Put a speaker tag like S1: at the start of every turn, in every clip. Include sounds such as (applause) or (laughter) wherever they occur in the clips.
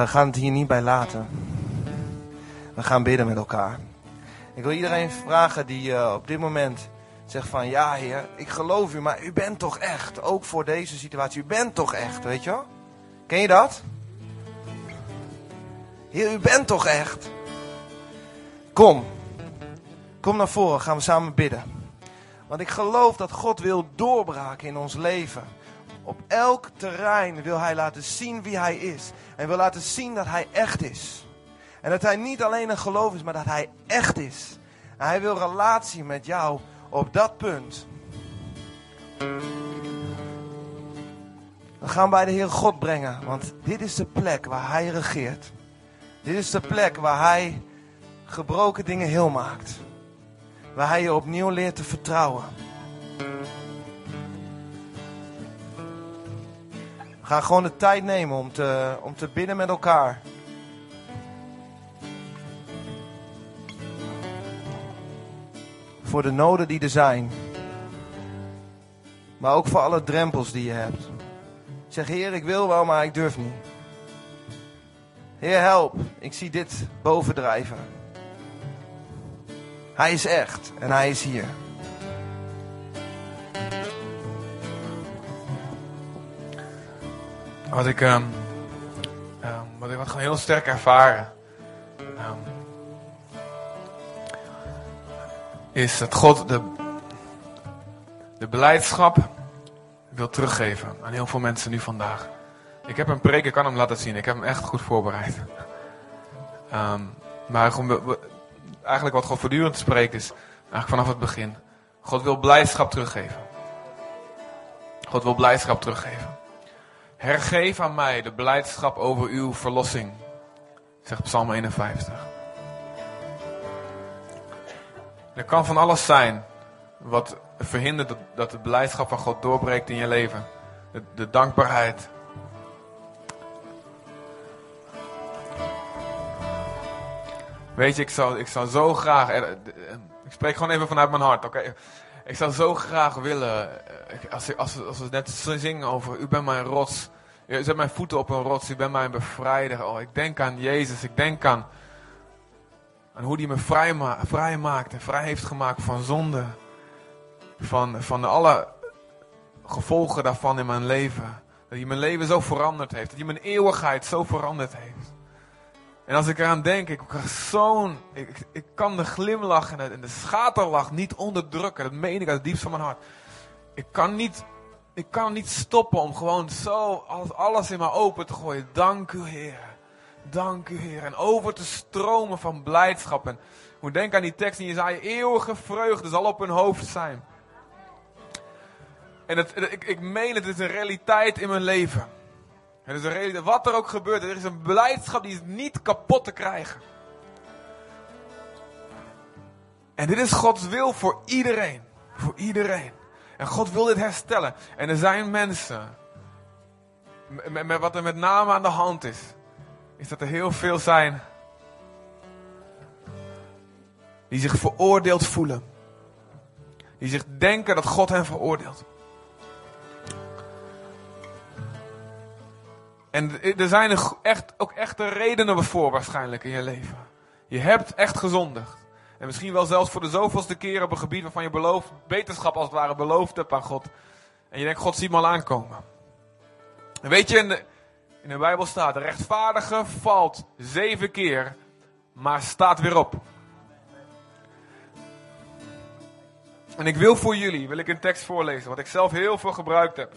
S1: we gaan het hier niet bij laten. We gaan bidden met elkaar. Ik wil iedereen vragen die uh, op dit moment zegt van... Ja heer, ik geloof u, maar u bent toch echt. Ook voor deze situatie. U bent toch echt, weet je wel? Ken je dat? Heer, u bent toch echt? Kom. Kom naar voren, gaan we samen bidden. Want ik geloof dat God wil doorbraken in ons leven. Op elk terrein wil Hij laten zien wie Hij is. En wil laten zien dat Hij echt is. En dat Hij niet alleen een geloof is, maar dat Hij echt is. Hij wil relatie met jou op dat punt. We gaan bij de Heer God brengen, want dit is de plek waar Hij regeert. Dit is de plek waar Hij gebroken dingen heel maakt. Waar Hij je opnieuw leert te vertrouwen. Gaan gewoon de tijd nemen om te, om te bidden met elkaar. Voor de noden die er zijn. Maar ook voor alle drempels die je hebt. Zeg, Heer, ik wil wel, maar ik durf niet. Heer, help. Ik zie dit bovendrijven. Hij is echt en hij is hier.
S2: Wat ik, um, um, wat ik wat gewoon heel sterk ervaren. Um, is dat God de, de beleidschap wil teruggeven aan heel veel mensen nu vandaag. Ik heb een preek, ik kan hem laten zien. Ik heb hem echt goed voorbereid. maar eigenlijk wat God voortdurend spreekt is, eigenlijk vanaf het begin. God wil blijdschap teruggeven. God wil blijdschap teruggeven. Hergeef aan mij de blijdschap over uw verlossing, zegt Psalm 51. Er kan van alles zijn wat verhindert dat, de blijdschap van God doorbreekt in je leven. De, dankbaarheid. Weet je, ik zou, ik zou zo graag. Ik spreek gewoon even vanuit mijn hart, oké? Ik zou zo graag willen. Als, als, als we net zingen over. U bent mijn rots. Zet mijn voeten op een rots. U bent mijn bevrijder. Oh, ik denk aan Jezus. Ik denk aan. aan hoe hij me vrij, vrij maakt. En vrij heeft gemaakt van zonde. Van, van alle gevolgen daarvan in mijn leven. Dat hij mijn leven zo veranderd heeft. Dat hij mijn eeuwigheid zo veranderd heeft. En als ik eraan denk, ik krijg zo'n. Ik, ik kan de glimlach en de, en de schaterlach niet onderdrukken. Dat meen ik uit het diepst van mijn hart. Ik kan niet. Ik kan niet stoppen om gewoon zo alles, alles in me open te gooien. Dank u, Heer. Dank u, Heer. En over te stromen van blijdschap. En hoe denk aan die tekst in Jezaja. Eeuwige vreugde zal op hun hoofd zijn. En het, ik, ik meen het, het is een realiteit in mijn leven. Het is een realiteit. Wat er ook gebeurt, er is een beleidschap die is niet kapot te krijgen. En dit is Gods wil voor iedereen. Voor iedereen. En God wil dit herstellen. En er zijn mensen. Met, met wat er met name aan de hand is. Is dat er heel veel zijn. Die zich veroordeeld voelen. Die zich denken dat God hen veroordeelt. En er zijn echt, ook echte redenen voor waarschijnlijk in je leven. Je hebt echt gezondigd. En misschien wel zelfs voor de zoveelste keer op een gebied waarvan je belooft, beterschap als het ware beloofd hebt aan God. En je denkt, God ziet me al aankomen. En weet je, in de, in de Bijbel staat, de rechtvaardige valt zeven keer, maar staat weer op. En ik wil voor jullie, wil ik een tekst voorlezen, wat ik zelf heel veel gebruikt heb.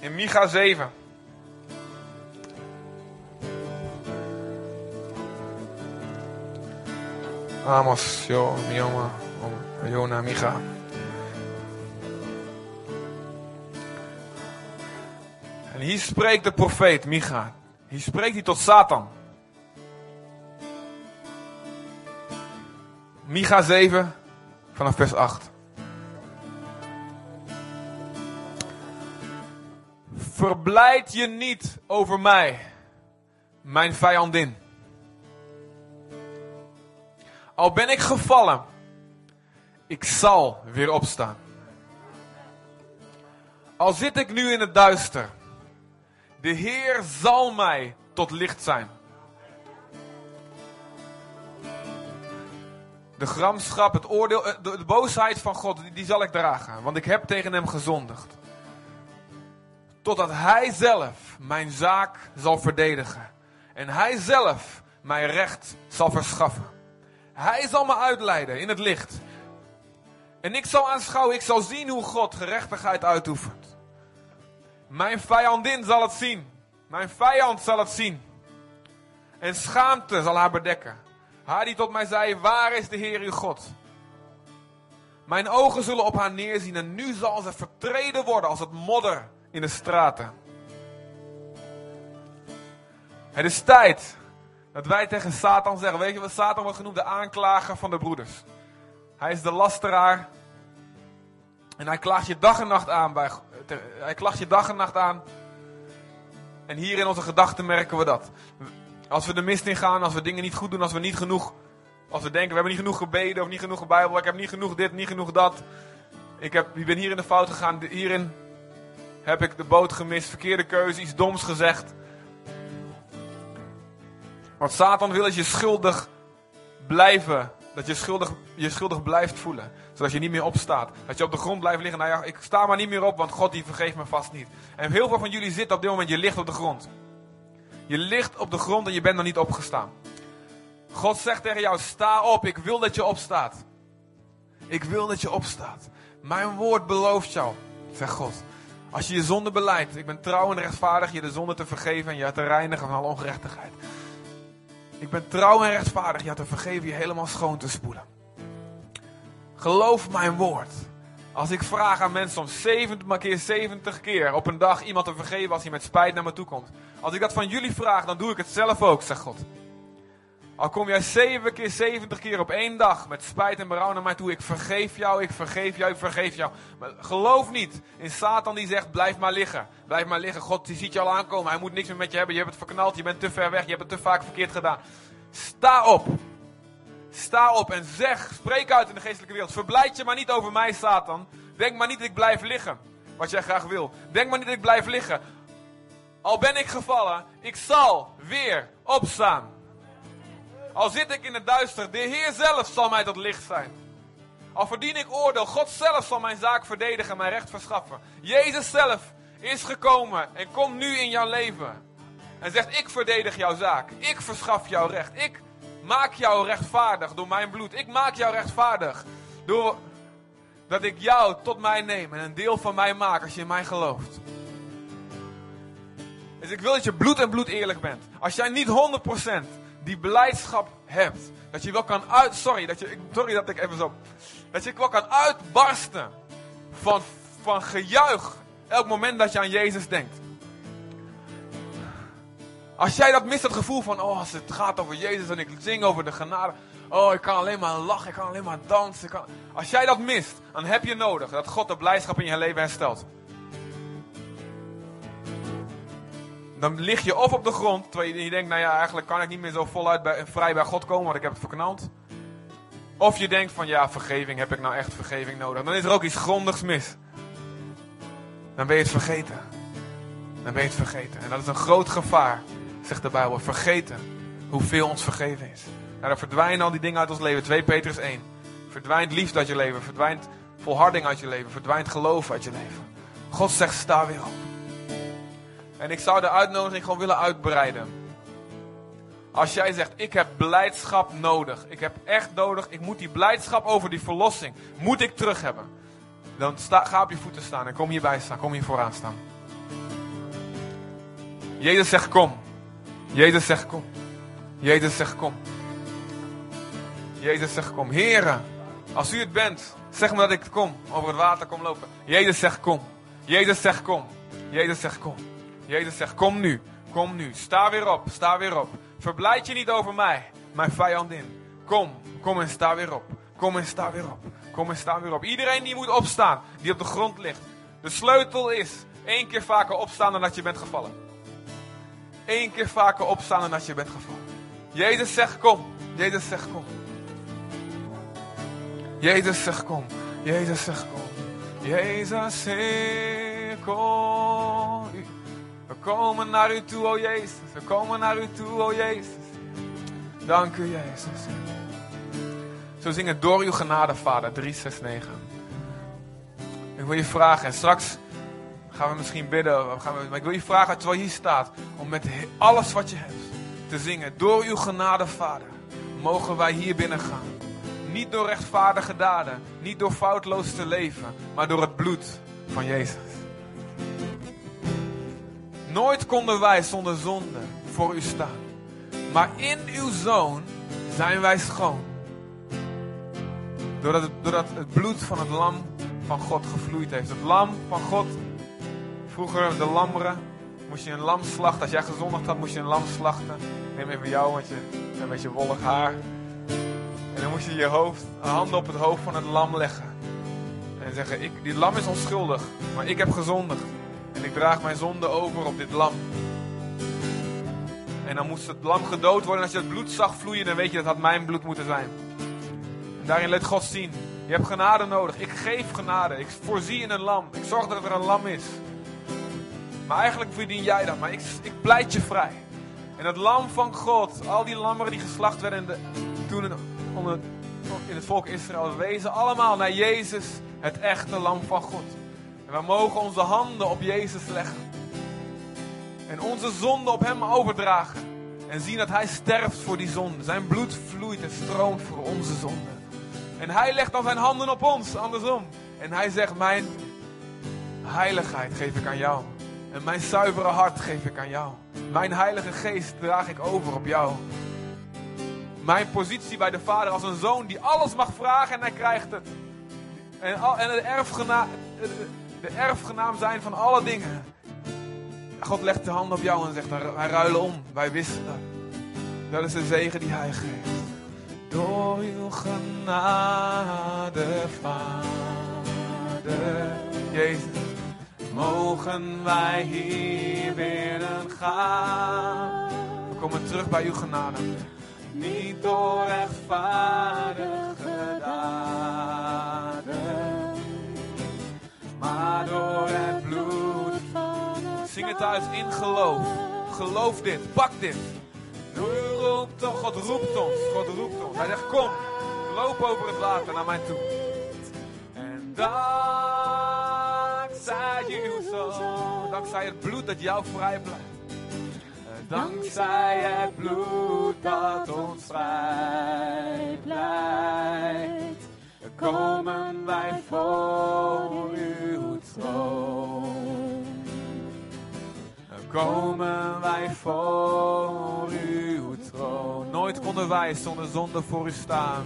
S2: In Micha 7. Amos, yo, Mioma, Jona, Micha. En hier spreekt de profeet Micha. Hier spreekt hij tot Satan. Micha 7, vanaf vers 8. Verblijd je niet over mij, mijn vijandin. Al ben ik gevallen, ik zal weer opstaan. Al zit ik nu in het duister, De Heer zal mij tot licht zijn. De gramschap, het oordeel, eh, de, boosheid van God, die zal ik dragen. Want ik heb tegen hem gezondigd. Totdat hij zelf mijn zaak zal verdedigen. En hij zelf mijn recht zal verschaffen. Hij zal me uitleiden in het licht. En ik zal aanschouwen, ik zal zien hoe God gerechtigheid uitoefent. Mijn vijandin zal het zien. Mijn vijand zal het zien. En schaamte zal haar bedekken. Haar die tot mij zei, waar is de Heer uw God? Mijn ogen zullen op haar neerzien en nu zal ze vertreden worden als het modder in de straten. Het is tijd dat wij tegen Satan zeggen, weet je wat Satan wordt genoemd? De aanklager van de broeders. Hij is de lasteraar. En hij klaagt je dag en nacht aan. Bij, hij klaagt je dag en nacht aan. En hier in onze gedachten merken we dat. Als we de mist in gaan, als we dingen niet goed doen, als we niet genoeg. Als we denken, we hebben niet genoeg gebeden of niet genoeg Bijbel, ik heb niet genoeg dit, niet genoeg dat. Ik, heb, ik ben hier in de fout gegaan, hierin heb ik de boot gemist, verkeerde keuze, iets doms gezegd. Wat Satan wil is je schuldig blijven. Dat je schuldig, je schuldig blijft voelen. Zodat je niet meer opstaat. Dat je op de grond blijft liggen. Nou ja, ik sta maar niet meer op, want God die vergeeft me vast niet. En heel veel van jullie zitten op dit moment, je ligt op de grond. Je ligt op de grond en je bent nog niet opgestaan. God zegt tegen jou, sta op, ik wil dat je opstaat. Ik wil dat je opstaat. Mijn woord belooft jou, zegt God. Als je je zonde beleidt, ik ben trouw en rechtvaardig je de zonde te vergeven en je te reinigen van alle ongerechtigheid. Ik ben trouw en rechtvaardig je te vergeven je helemaal schoon te spoelen. Geloof mijn woord. Als ik vraag aan mensen om 70 keer 70 keer op een dag iemand te vergeven als hij met spijt naar me toe komt. Als ik dat van jullie vraag, dan doe ik het zelf ook, zegt God. Al kom jij 7 keer 70 keer op één dag met spijt en berouw naar mij toe. Ik vergeef jou, ik vergeef jou, ik vergeef jou. Maar geloof niet in Satan die zegt, blijf maar liggen. Blijf maar liggen. God die ziet je al aankomen. Hij moet niks meer met je hebben. Je hebt het verknald, je bent te ver weg, je hebt het te vaak verkeerd gedaan. Sta op. Sta op en zeg, spreek uit in de geestelijke wereld. Verblijd je maar niet over mij, Satan. Denk maar niet dat ik blijf liggen, wat jij graag wil. Denk maar niet dat ik blijf liggen. Al ben ik gevallen, ik zal weer opstaan. Al zit ik in het duister, de Heer zelf zal mij tot licht zijn. Al verdien ik oordeel, God zelf zal mijn zaak verdedigen en mijn recht verschaffen. Jezus zelf is gekomen en komt nu in jouw leven. En zegt, ik verdedig jouw zaak. Ik verschaf jouw recht. Ik maak jou rechtvaardig door mijn bloed. Ik maak jou rechtvaardig door dat ik jou tot mij neem en een deel van mij maak als je in mij gelooft. Dus ik wil dat je bloed en bloed eerlijk bent. Als jij niet 100% die beleidschap hebt, dat je wel kan uit... Sorry dat, je, sorry dat ik even zo... Dat je wel kan uitbarsten van, van gejuich elk moment dat je aan Jezus denkt. Als jij dat mist, het gevoel van, oh, als het gaat over Jezus en ik zing over de genade. Oh, ik kan alleen maar lachen, ik kan alleen maar dansen. Kan... Als jij dat mist, dan heb je nodig dat God de blijdschap in je leven herstelt. Dan lig je of op de grond, terwijl je denkt, nou ja, eigenlijk kan ik niet meer zo voluit bij, vrij bij God komen, want ik heb het verknald. Of je denkt van, ja, vergeving, heb ik nou echt vergeving nodig? Dan is er ook iets grondigs mis. Dan ben je het vergeten. Dan ben je het vergeten. En dat is een groot gevaar, zegt de Bijbel. Vergeten hoeveel ons vergeven is. Nou, dan verdwijnen al die dingen uit ons leven. 2 Petrus 1. Verdwijnt liefde uit je leven. Verdwijnt volharding uit je leven. Verdwijnt geloof uit je leven. God zegt, sta weer op. En ik zou de uitnodiging gewoon willen uitbreiden. Als jij zegt, ik heb blijdschap nodig. Ik heb echt nodig, ik moet die blijdschap over die verlossing, moet ik terug hebben. Dan sta, ga op je voeten staan en kom hierbij staan, kom hier vooraan staan. Jezus zegt kom. Jezus zegt kom. Jezus zegt kom. Jezus zegt kom. Heren, als u het bent, zeg maar dat ik kom. Over het water kom lopen. Jezus zegt kom. Jezus zegt kom. Jezus zegt kom. Jezus zegt kom nu. Kom nu. Sta weer op. Sta weer op. Verblijd je niet over mij, mijn vijandin. Kom. Kom en sta weer op. Kom en sta weer op. Kom en sta weer op. Iedereen die moet opstaan, die op de grond ligt. De sleutel is één keer vaker opstaan dan dat je bent gevallen. Eén keer vaker opstaan dan dat je bent gevallen. Jezus zegt kom. Jezus zegt kom. Jezus zegt kom. Jezus zegt kom. Jezus zegt kom. Komen naar u toe, o Jezus. We komen naar u toe, o Jezus. Dank u, Jezus. Zo zingen door uw genade, Vader, 369. Ik wil je vragen, en straks gaan we misschien bidden, gaan we, maar ik wil je vragen, terwijl je hier staat, om met alles wat je hebt te zingen. Door uw genade, Vader, mogen wij hier binnen gaan. Niet door rechtvaardige daden, niet door foutloos te leven, maar door het bloed van Jezus. Nooit konden wij zonder zonde voor u staan. Maar in uw zoon zijn wij schoon. Doordat het, het bloed van het lam van God gevloeid heeft. Het lam van God. Vroeger de lammeren. Moest je een lam slachten. Als jij gezondigd had, moest je een lam slachten. Neem even jou, want je hebt een beetje wollig haar. En dan moest je je hoofd, handen op het hoofd van het lam leggen. En zeggen, ik, die lam is onschuldig, maar ik heb gezondigd. Ik draag mijn zonde over op dit lam. En dan moest het lam gedood worden. En als je het bloed zag vloeien, dan weet je dat had mijn bloed moeten zijn. En daarin liet God zien, je hebt genade nodig. Ik geef genade. Ik voorzie in een lam. Ik zorg dat er een lam is. Maar eigenlijk verdien jij dat. Maar ik, ik pleit je vrij. En het lam van God, al die lammeren die geslacht werden in de, toen onder, in het volk Israël, wezen allemaal naar Jezus, het echte lam van God. En we mogen onze handen op Jezus leggen. En onze zonde op hem overdragen. En zien dat hij sterft voor die zonde. Zijn bloed vloeit en stroomt voor onze zonde. En hij legt dan zijn handen op ons, andersom. En hij zegt, mijn heiligheid geef ik aan jou. En mijn zuivere hart geef ik aan jou. Mijn heilige geest draag ik over op jou. Mijn positie bij de Vader als een zoon die alles mag vragen en hij krijgt het. En, al, en de, erfgena, de erfgenaam zijn van alle dingen. God legt de hand op jou en zegt, wij ruilen om. Wij wisten dat. Is de zegen die hij geeft. Door uw genade, Vader, Jezus, mogen wij hier binnen gaan. We komen terug bij uw genade. Niet door rechtvaardige daden, thuis in geloof. Geloof dit, pak dit. Roept toch, God roept ons, God roept ons. Hij zegt, kom, loop over het water naar mij toe. En dankzij zoon, dankzij het bloed dat jou vrij blijft. Dankzij het bloed dat ons vrij blijft, komen wij voor uw troon. Komen wij voor uw troon. Nooit konden wij zonder zonde voor u staan.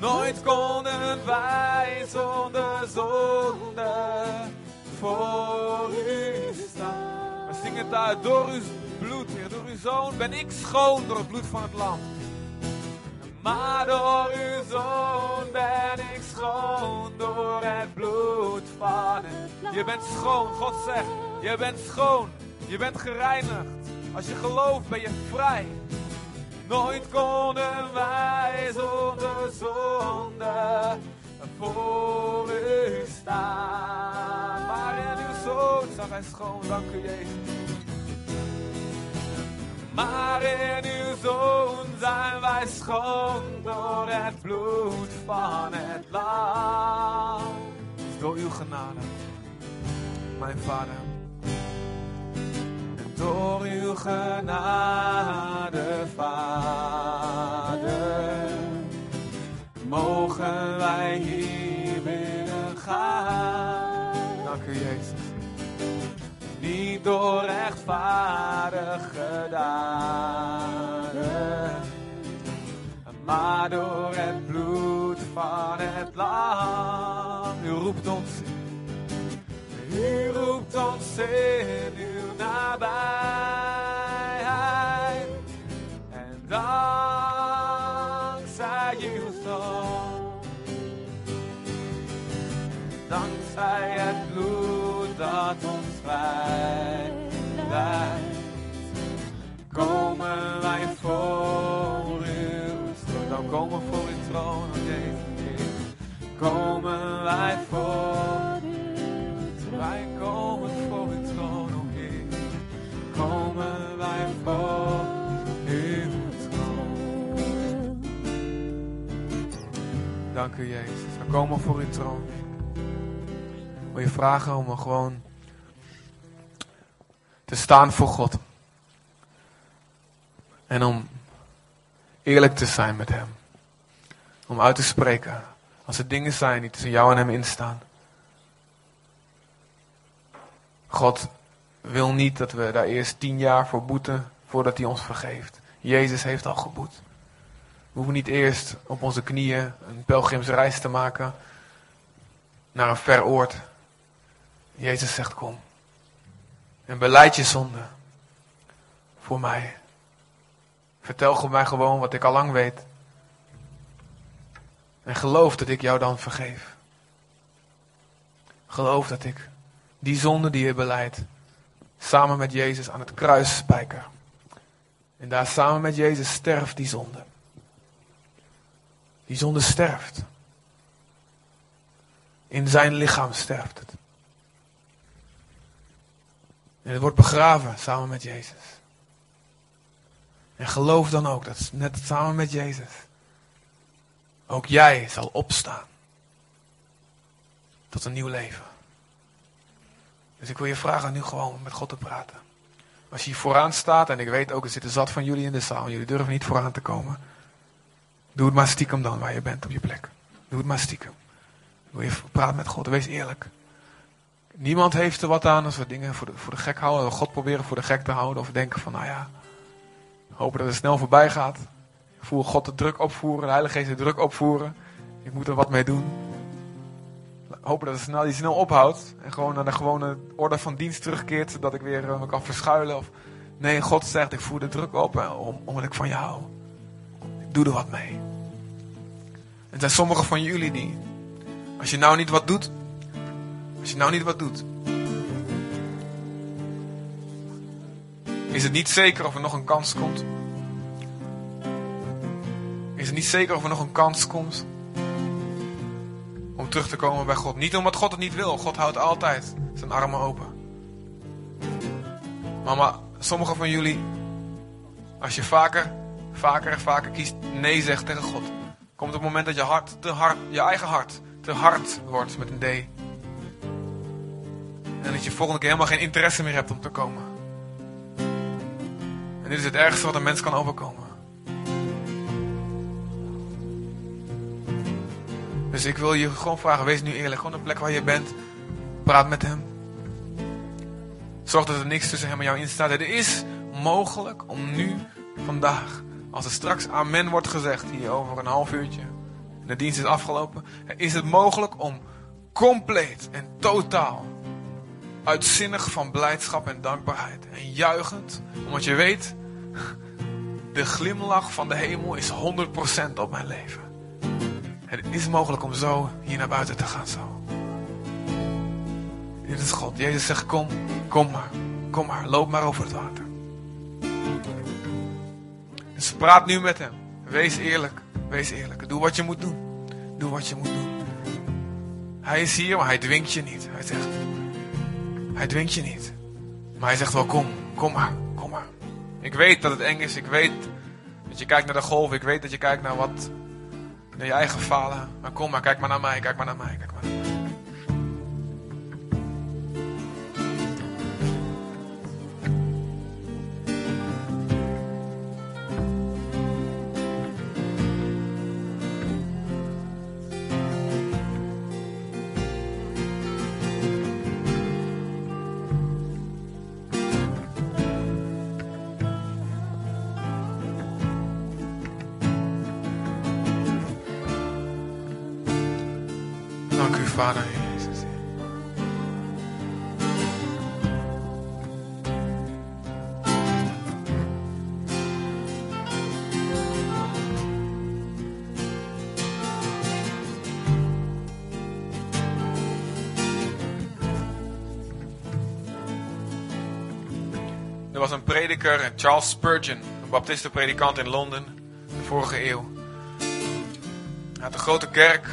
S2: Nooit konden wij zonder zonde voor u staan. We zingen uit. Door uw bloed, Heer, door uw zoon ben ik schoon door het bloed van het lam. Maar door uw zoon ben door het bloed van. Je bent schoon, God zegt. Je bent schoon. Je bent gereinigd. Als je gelooft ben je vrij. Nooit konden wij zonder zonde voor u staan. Maar in uw zoon zag hij schoon, dank u Jezus. Maar in uw zoon zijn wij schoon door het bloed van het lam. Door uw genade, mijn vader. Door uw genade, vader. Mogen wij hier binnen gaan. Dank u Jezus niet door daden, maar door het bloed van het lam. U roept ons in, u roept ons in troon, oh. Komen wij voor troon. Wij komen voor uw troon, o Heer. Komen wij voor uw troon. Dank u, Jezus. We komen voor uw troon. Wil je vragen om gewoon te staan voor God. En om eerlijk te zijn met Hem. Om uit te spreken als er dingen zijn die tussen jou en Hem instaan. God wil niet dat we daar eerst tien jaar voor boeten voordat Hij ons vergeeft. Jezus heeft al geboet. We hoeven niet eerst op onze knieën een pelgrimsreis te maken naar een ver oord. Jezus zegt kom. En beleid je zonde voor mij. Vertel mij gewoon wat ik al lang weet. En geloof dat ik jou dan vergeef. Geloof dat ik die zonde die je beleidt, samen met Jezus aan het kruis spijker. En daar samen met Jezus sterft die zonde. Die zonde sterft. In zijn lichaam sterft het. En het wordt begraven samen met Jezus. En geloof dan ook dat net samen met Jezus ook jij zal opstaan tot een nieuw leven. Dus ik wil je vragen nu gewoon met God te praten. Als je hier vooraan staat, en ik weet ook, er zitten zat van jullie in de zaal, jullie durven niet vooraan te komen. Doe het maar stiekem dan waar je bent op je plek. Doe het maar stiekem. Je praten met God, wees eerlijk. Niemand heeft er wat aan als we dingen voor de, voor de gek houden, of God proberen voor de gek te houden, of denken van, nou ja, hopen dat het snel voorbij gaat. Voel God de druk opvoeren, de Heilige Geest de druk opvoeren. Ik moet er wat mee doen. Hopen dat het snel, die snel ophoudt en gewoon naar de gewone orde van dienst terugkeert, zodat ik weer uh, me kan verschuilen. Of nee, God zegt, ik voer de druk op om, omdat ik van jou hou. Ik doe er wat mee. Er zijn sommigen van jullie die, als je nou niet wat doet, als je nou niet wat doet, is het niet zeker of er nog een kans komt. Is het niet zeker of er nog een kans komt om terug te komen bij God. Niet omdat God het niet wil. God houdt altijd zijn armen open. Maar sommigen van jullie, als je vaker, vaker en vaker kiest nee zegt tegen God, komt het moment dat je hart te hard, je eigen hart te hard wordt met een D. En dat je volgende keer helemaal geen interesse meer hebt om te komen. En dit is het ergste wat een mens kan overkomen. Dus ik wil je gewoon vragen, wees nu eerlijk. Gewoon de plek waar je bent. Praat met hem. Zorg dat er niks tussen hem en jou in staat. Het is mogelijk om nu, vandaag, als er straks amen wordt gezegd, hier over een half uurtje, en de dienst is afgelopen, is het mogelijk om compleet en totaal, uitzinnig van blijdschap en dankbaarheid en juichend, omdat je weet, de glimlach van de hemel is 100% op mijn leven. Het is mogelijk om zo hier naar buiten te gaan zo. Dit is God. Jezus zegt kom, kom maar. Kom maar, loop maar over het water. Dus praat nu met hem. Wees eerlijk. Wees eerlijk. Doe wat je moet doen. Doe wat je moet doen. Hij is hier, maar hij dwingt je niet. Hij zegt, hij dwingt je niet. Maar hij zegt wel kom, kom maar, kom maar. Ik weet dat het eng is. Ik weet dat je kijkt naar de golf. Ik weet dat je kijkt naar wat naar je eigen falen. Maar kom maar, kijk maar naar mij, kijk maar naar mij, kijk maar naar mij. Charles Spurgeon, een baptistenpredikant in Londen, de vorige eeuw. Hij had een grote kerk,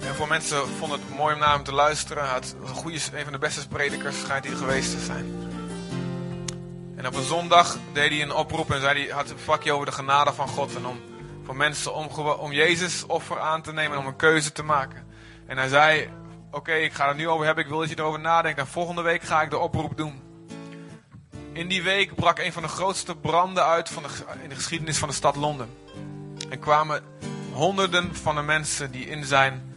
S2: Heel veel mensen vonden het mooi om naar hem te luisteren. Hij had een, goede, een van de beste predikers schijnt hij geweest te zijn. En op een zondag deed hij een oproep en zei hij, had een vakje over de genade van God. En om voor mensen om, om Jezus offer aan te nemen en om een keuze te maken. En hij zei, oké, ik ga er nu over hebben, ik wil dat je erover nadenkt. En volgende week ga ik de oproep doen. In die week brak een van de grootste branden uit van de, in de geschiedenis van de stad Londen. En kwamen honderden van de mensen die in zijn,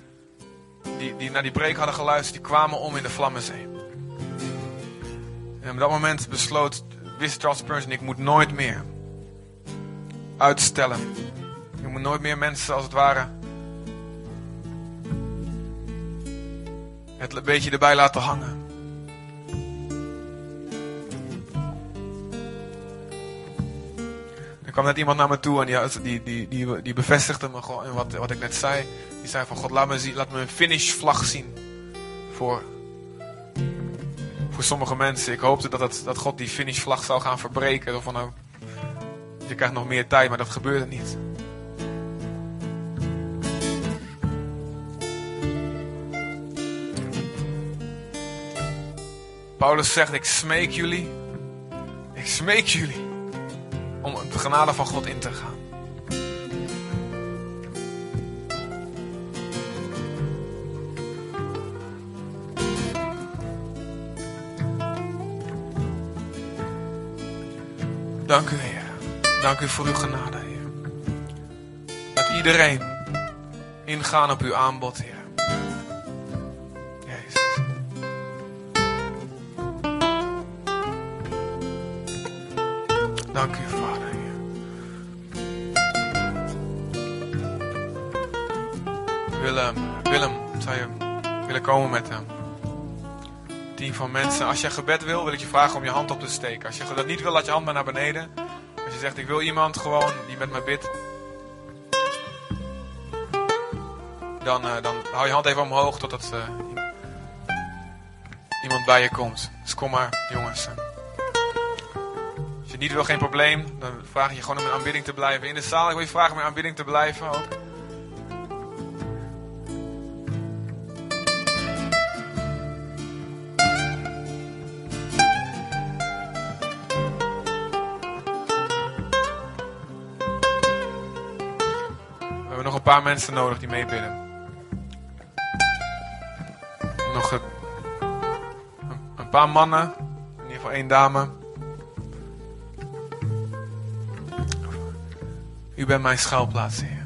S2: die, die naar die preek hadden geluisterd, die kwamen om in de Vlammenzee. En op dat moment besloot, wist Charles ik moet nooit meer uitstellen. Ik moet nooit meer mensen als het ware het beetje erbij laten hangen. Er kwam net iemand naar me toe en die, die, die, die, bevestigde me gewoon in wat, wat ik net zei. Die zei van God, laat me, zien, laat me een finishvlag zien. Voor, voor sommige mensen. Ik hoopte dat, dat God die finishvlag zou gaan verbreken. Of van, nou, je krijgt nog meer tijd, maar dat gebeurde niet. Paulus zegt, ik smeek jullie. Ik smeek jullie om de genade van God in te gaan. Dank u, Heer. Dank u voor uw genade, Heer. Laat iedereen ingaan op uw aanbod, Heer. Dank u, komen met hem? Team van mensen. Als je gebed wil, wil ik je vragen om je hand op te steken. Als je dat niet wil, laat je hand maar naar beneden. Als je zegt, ik wil iemand gewoon die met mij bidt. Dan, uh, dan hou je hand even omhoog totdat uh, iemand bij je komt. Dus kom maar, jongens niet wil, geen probleem. Dan vraag je je gewoon om in aanbidding te blijven. In de zaal, ik wil je vragen om in aanbidding te blijven ook. Paar mensen nodig die meebidden. Nog een, paar mannen. In ieder geval één dame. U bent mijn schuilplaats, Heer.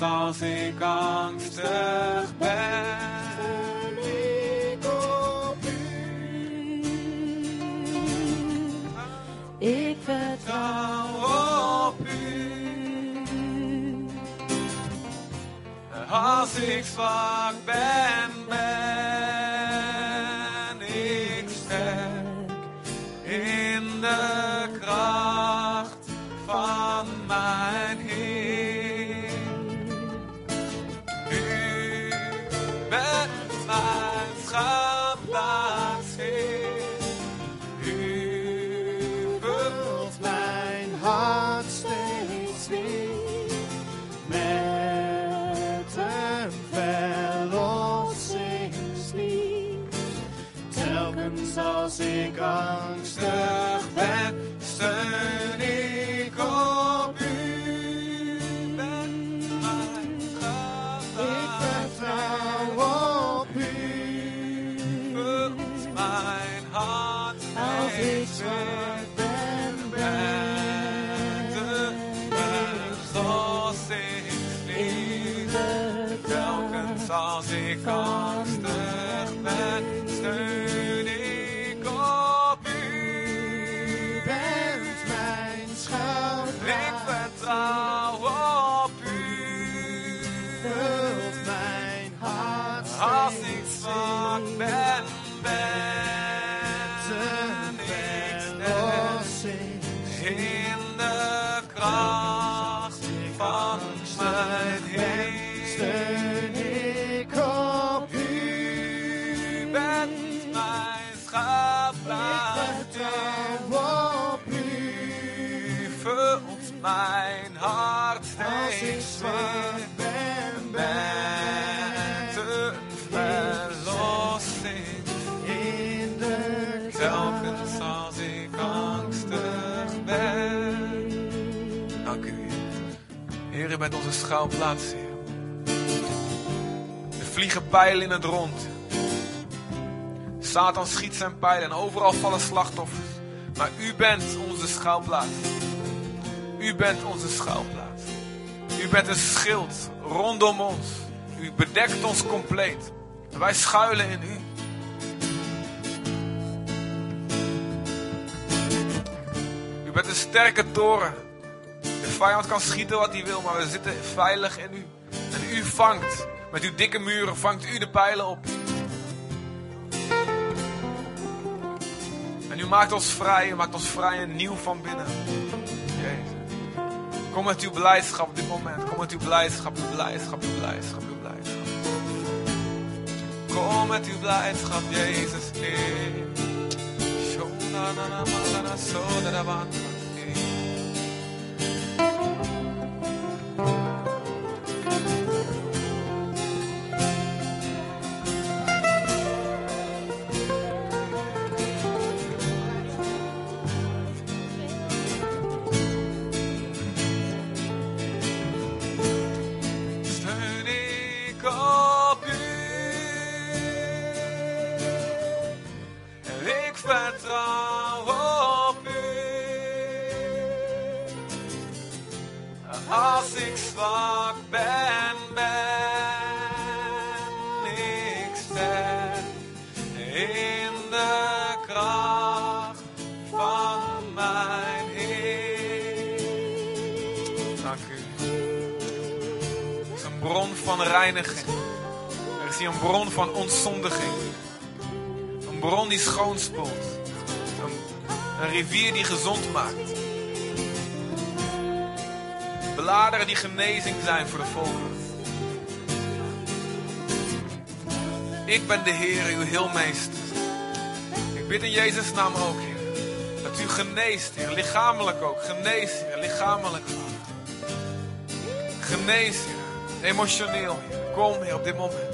S2: Als ik angstig ben.
S3: Ik vertrouw op u.
S2: Als ik zwak ben angstig ben, steun ik op u. Ben mijn ik vertrouw op u. Vult mijn hart
S3: als ik zwak ben,
S2: met de verlossingsliefde. Telkens als ik angstig ben, steun Ik
S3: bent
S2: onze schuilplaats, Heer. Er vliegen pijlen in het rond. Satan schiet zijn pijlen en overal vallen slachtoffers. Maar u bent onze schuilplaats. U bent onze schuilplaats. U bent een schild rondom ons. U bedekt ons compleet. En wij schuilen in u. U bent een sterke toren. Vijand kan schieten wat hij wil, maar we zitten veilig in u. En u vangt, met uw dikke muren, vangt u de pijlen op. En u maakt ons vrij, u maakt ons vrij en nieuw van binnen. Jezus. Kom met uw blijdschap op dit moment. Kom met uw blijdschap, uw blijdschap, uw blijdschap, uw blijdschap. Kom met uw blijdschap, Jezus. Heer. Ontzondiging. Een bron die schoonspoelt. Een, een rivier die gezond maakt. Bladeren die genezing zijn voor de volkeren. Ik ben de Heer, uw heelmeester. Ik bid in Jezus' naam ook, Heer. Dat u geneest, Heer. Lichamelijk ook. Genees, Heer. Lichamelijk, Vader. Genees, Heer. Emotioneel. Kom, Heer, op dit moment.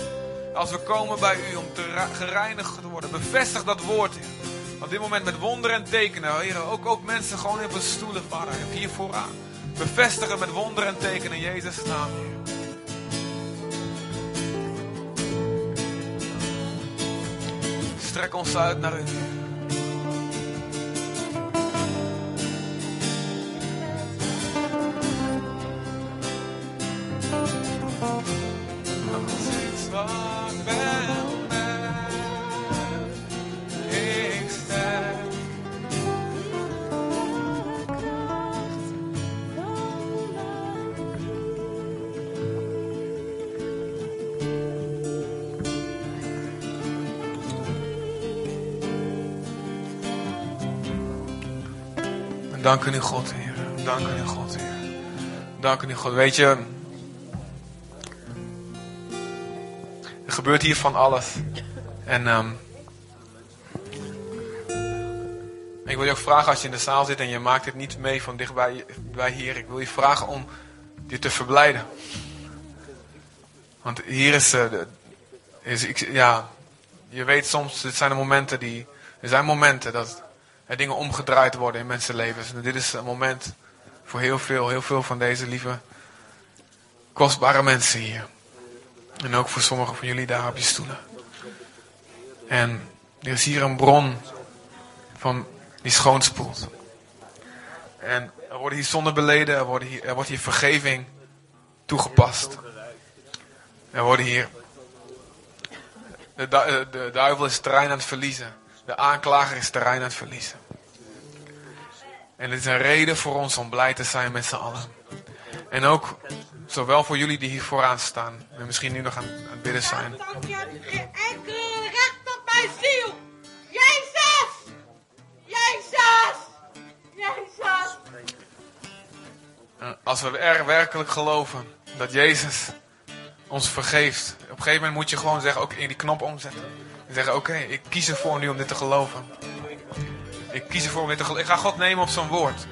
S2: Als we komen bij u om te gereinigd te worden. Bevestig dat woord, Heer. Op dit moment met wonderen en tekenen, Heer. Ook, ook mensen gewoon op hun stoelen, Vader. Hier vooraan. Bevestig het met wonderen en tekenen in Jezus' naam, Heer. Strek ons uit naar u. Dank u, God, Heer. Dank u, God, Heer. Dank u, God. Weet je, er gebeurt hier van alles. En ehm, ik wil je ook vragen als je in de zaal zit en je maakt het niet mee van dichtbij bij hier. Ik wil je vragen om je te verblijden. Want hier is, eh, is ik, ja, je weet soms, dit zijn de momenten die, er zijn momenten dat er dingen omgedraaid worden in mensenlevens. En dit is een moment voor heel veel, heel veel van deze lieve, kostbare mensen hier. En ook voor sommigen van jullie daar op je stoelen. En er is hier een bron van die schoonspoelt. En er worden hier zonden beleden, er, hier, er wordt hier vergeving toegepast. Er worden hier. De, de duivel is terrein aan het verliezen. De aanklager is terrein aan het verliezen. En het is een reden voor ons om blij te zijn met z'n allen. En ook zowel voor jullie die hier vooraan staan. En misschien nu nog aan, aan het bidden zijn.
S4: Dank je enkel recht op mijn ziel. Jezus! Jezus! Jezus!
S2: En Als we er werkelijk geloven dat Jezus ons vergeeft. Op een gegeven moment moet je gewoon zeggen, ook in die knop omzetten. En zeggen, oké, ik kies ervoor nu om dit te geloven. Ik kies ervoor om. Ik ga God nemen op zijn woord.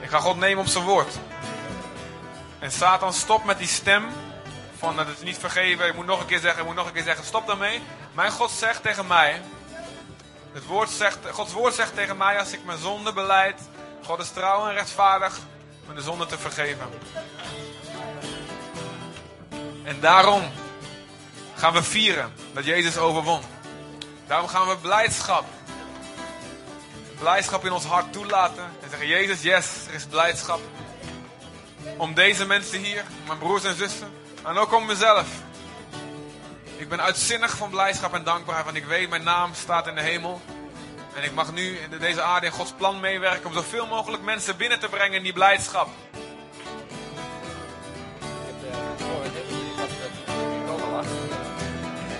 S2: Ik ga God nemen op zijn woord. En Satan stopt met die stem van dat het niet vergeven. Ik moet nog een keer zeggen, ik moet nog een keer zeggen. Stop daarmee. Mijn God zegt tegen mij. Het woord zegt, Gods woord zegt tegen mij als ik mijn zonde beleid. God is trouw en rechtvaardig. me de zonde te vergeven. En daarom gaan we vieren dat Jezus overwon. Daarom gaan we blijdschap, blijdschap in ons hart toelaten. En zeggen, Jezus, yes, er is blijdschap. Om deze mensen hier, mijn broers en zussen, en ook om mezelf. Ik ben uitzinnig van blijdschap en dankbaarheid, want ik weet, mijn naam staat in de hemel. En ik mag nu in deze aarde in Gods plan meewerken om zoveel mogelijk mensen binnen te brengen in die blijdschap.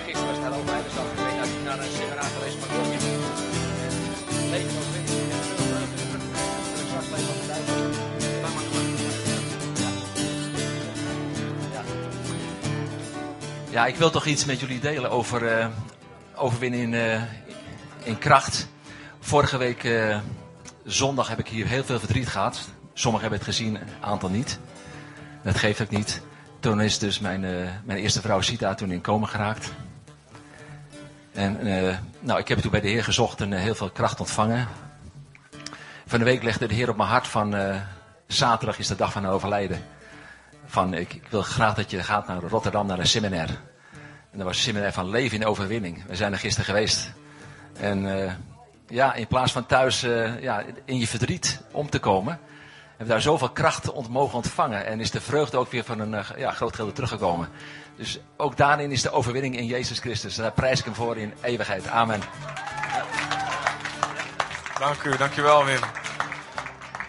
S5: Gisteren daar ook bij de stad. Ik dat ik naar een seminar geweest maar. Ja.
S6: Ik wil toch iets met jullie delen over overwinnen in, kracht. Vorige week eh, zondag heb ik hier heel veel verdriet gehad. Sommigen hebben het gezien, een aantal niet. Dat geeft ook niet. Toen is dus mijn, mijn eerste vrouw Sita toen in coma geraakt. En eh, nou, ik heb toen bij de Heer gezocht en eh, heel veel kracht ontvangen. Van de week legde de Heer op mijn hart van eh, zaterdag is de dag van overlijden. Van ik, ik wil graag dat je gaat naar Rotterdam naar een seminar. En dat was een seminar van leven in overwinning. We zijn er gisteren geweest. En ja, in plaats van thuis ja, in je verdriet om te komen, hebben we daar zoveel kracht ont mogen ontvangen. En is de vreugde ook weer van een ja, groot gedeelte teruggekomen. Dus ook daarin is de overwinning in Jezus Christus. Daar prijs ik hem voor in eeuwigheid. Amen.
S2: Dank u, dankjewel Wim.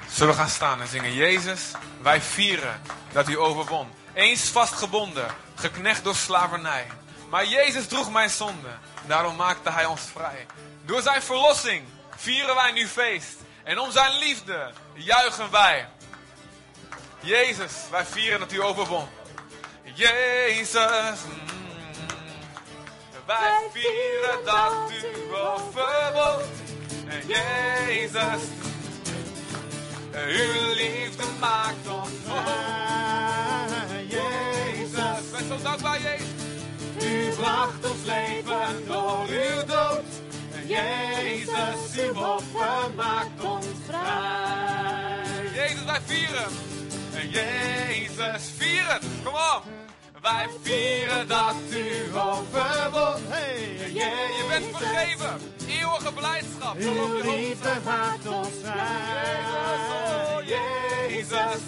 S2: Zullen we gaan staan en zingen? Jezus, wij vieren dat u overwon. Eens vastgebonden, geknecht door slavernij. Maar Jezus droeg mijn zonde, daarom maakte hij ons vrij. Door zijn verlossing vieren wij nu feest. En om zijn liefde juichen wij. Jezus, wij vieren dat u overwon. Jezus, wij vieren dat u overwon. En Jezus, uw liefde maakt ons vrij. Jezus, wij zijn dankbaar, Jezus.
S3: U bracht ons leven door uw dood. Jezus, uw offer maakt ons vrij.
S2: Jezus, wij vieren. En Jezus, vieren. Kom op. Wij vieren dat u
S3: Overwon, hey,
S2: Je, je bent vergeven. Eeuwige blijdschap.
S3: Uw liefde maakt ons vrij.
S2: Jezus.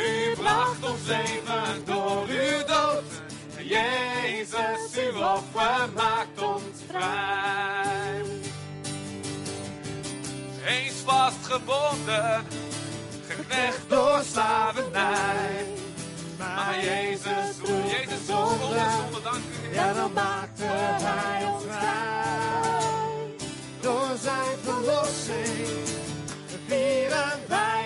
S2: U bracht ons leven door uw dood. Jezus, uw offer maakt ons vrij. Eens vastgebonden, geknecht door slavernij. Maar Jezus, Jezus zonder zonde, dank u. Heer.
S3: Ja, dan maakte hij ons vrij. Door zijn verlossing vieren wij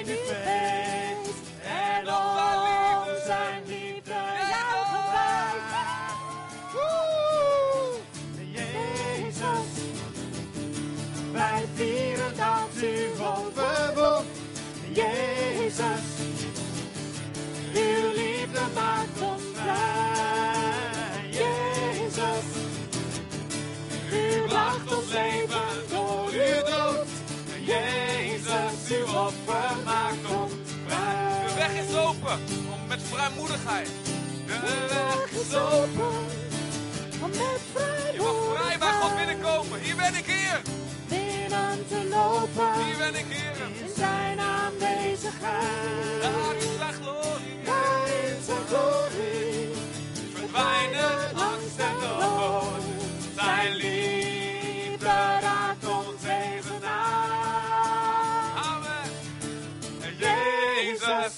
S3: Jezus, uw offer maakt ons vrij.
S2: De weg is open om met vrijmoedigheid. De weg
S3: is open, om met
S2: Je mag vrij bij God binnenkomen. Hier ben ik, Heer.
S3: binnen te lopen.
S2: Hier ben ik, Heer.
S3: In zijn aanwezigheid.
S2: Daar is zijn glorie.
S3: Daar in zijn glorie.
S2: Verdwijnen angst en dood. Zijn liefde Jezus.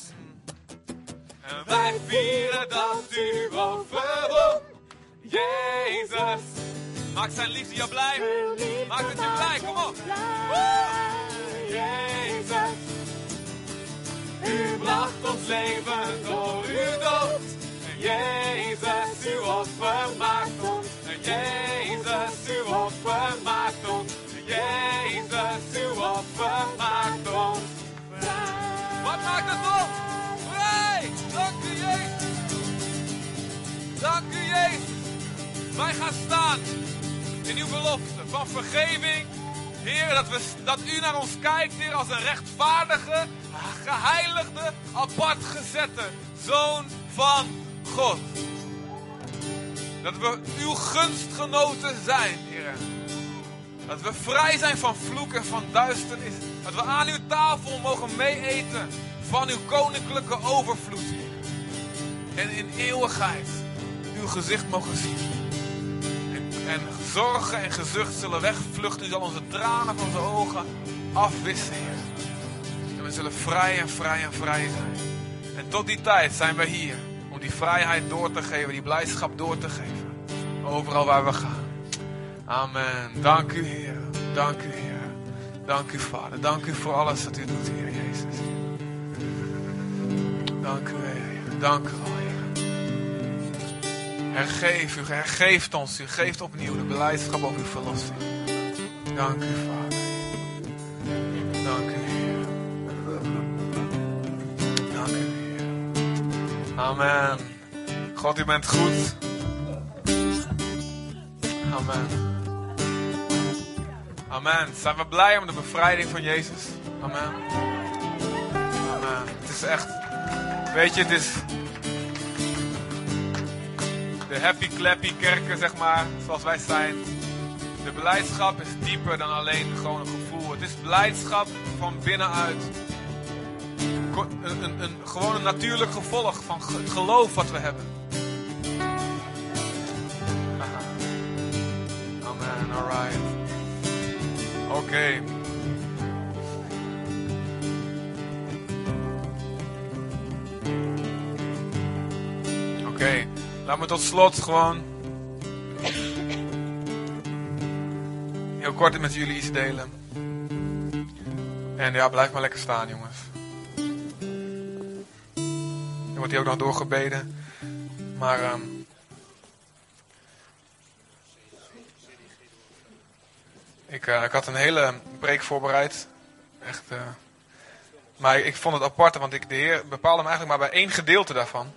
S2: En wij vieren dat u overwon. Jezus. Maak zijn liefde jou blij.
S3: Uw liefde
S2: Maak het je blij. Kom op.
S3: Jezus,
S2: U bracht ons leven door uw dood. Jezus, uw offer maakt ons. Jezus, uw offer maakt ons. Jezus, uw offer maakt ons. Vrij! Dank u, Jezus. Dank u, Jezus. Wij gaan staan in uw belofte van vergeving. Heer, dat, we, dat u naar ons kijkt, Heer, als een rechtvaardige, geheiligde, apart gezette Zoon van God. Dat we uw gunstgenoten zijn, Heer. Dat we vrij zijn van vloek en van duisternis. Dat we aan uw tafel mogen meeeten van uw koninklijke overvloed. En in eeuwigheid uw gezicht mogen zien. En, en zorgen en gezucht zullen wegvluchten. U zal onze tranen van onze ogen afwissen, Heer. En we zullen vrij en vrij en vrij zijn. En tot die tijd zijn we hier om die vrijheid door te geven, die blijdschap door te geven. Overal waar we gaan. Amen. Dank u, Heer. Dank u, Heer. Dank u, Vader. Dank u voor alles wat u doet, Heer Jezus. Dank u, Heer. Dank u. Hergeef u, hergeeft ons. U geeft opnieuw de beleidschap over uw verlossing. Dank u, Vader. Dank u, Heer. Dank u, Heer. Amen. God, u bent goed. Amen. Amen. Zijn we blij om de bevrijding van Jezus? Amen. Amen. Het is echt, weet je, het is de happy clappy kerken, zeg maar, zoals wij zijn. De blijdschap is dieper dan alleen gewoon een gevoel. Het is blijdschap van binnenuit. Een, een, een, gewoon een natuurlijk gevolg van het geloof wat we hebben. Amen, alright. Oké. Oké, laat me tot slot gewoon heel kort met jullie iets delen. En ja, blijf maar lekker staan, jongens. Er wordt hier ook nog doorgebeden. Maar ehm, ik, eh, ik had een hele preek voorbereid. Echt. eh, maar ik vond het apart, want ik, de Heer bepaalde me eigenlijk maar bij één gedeelte daarvan.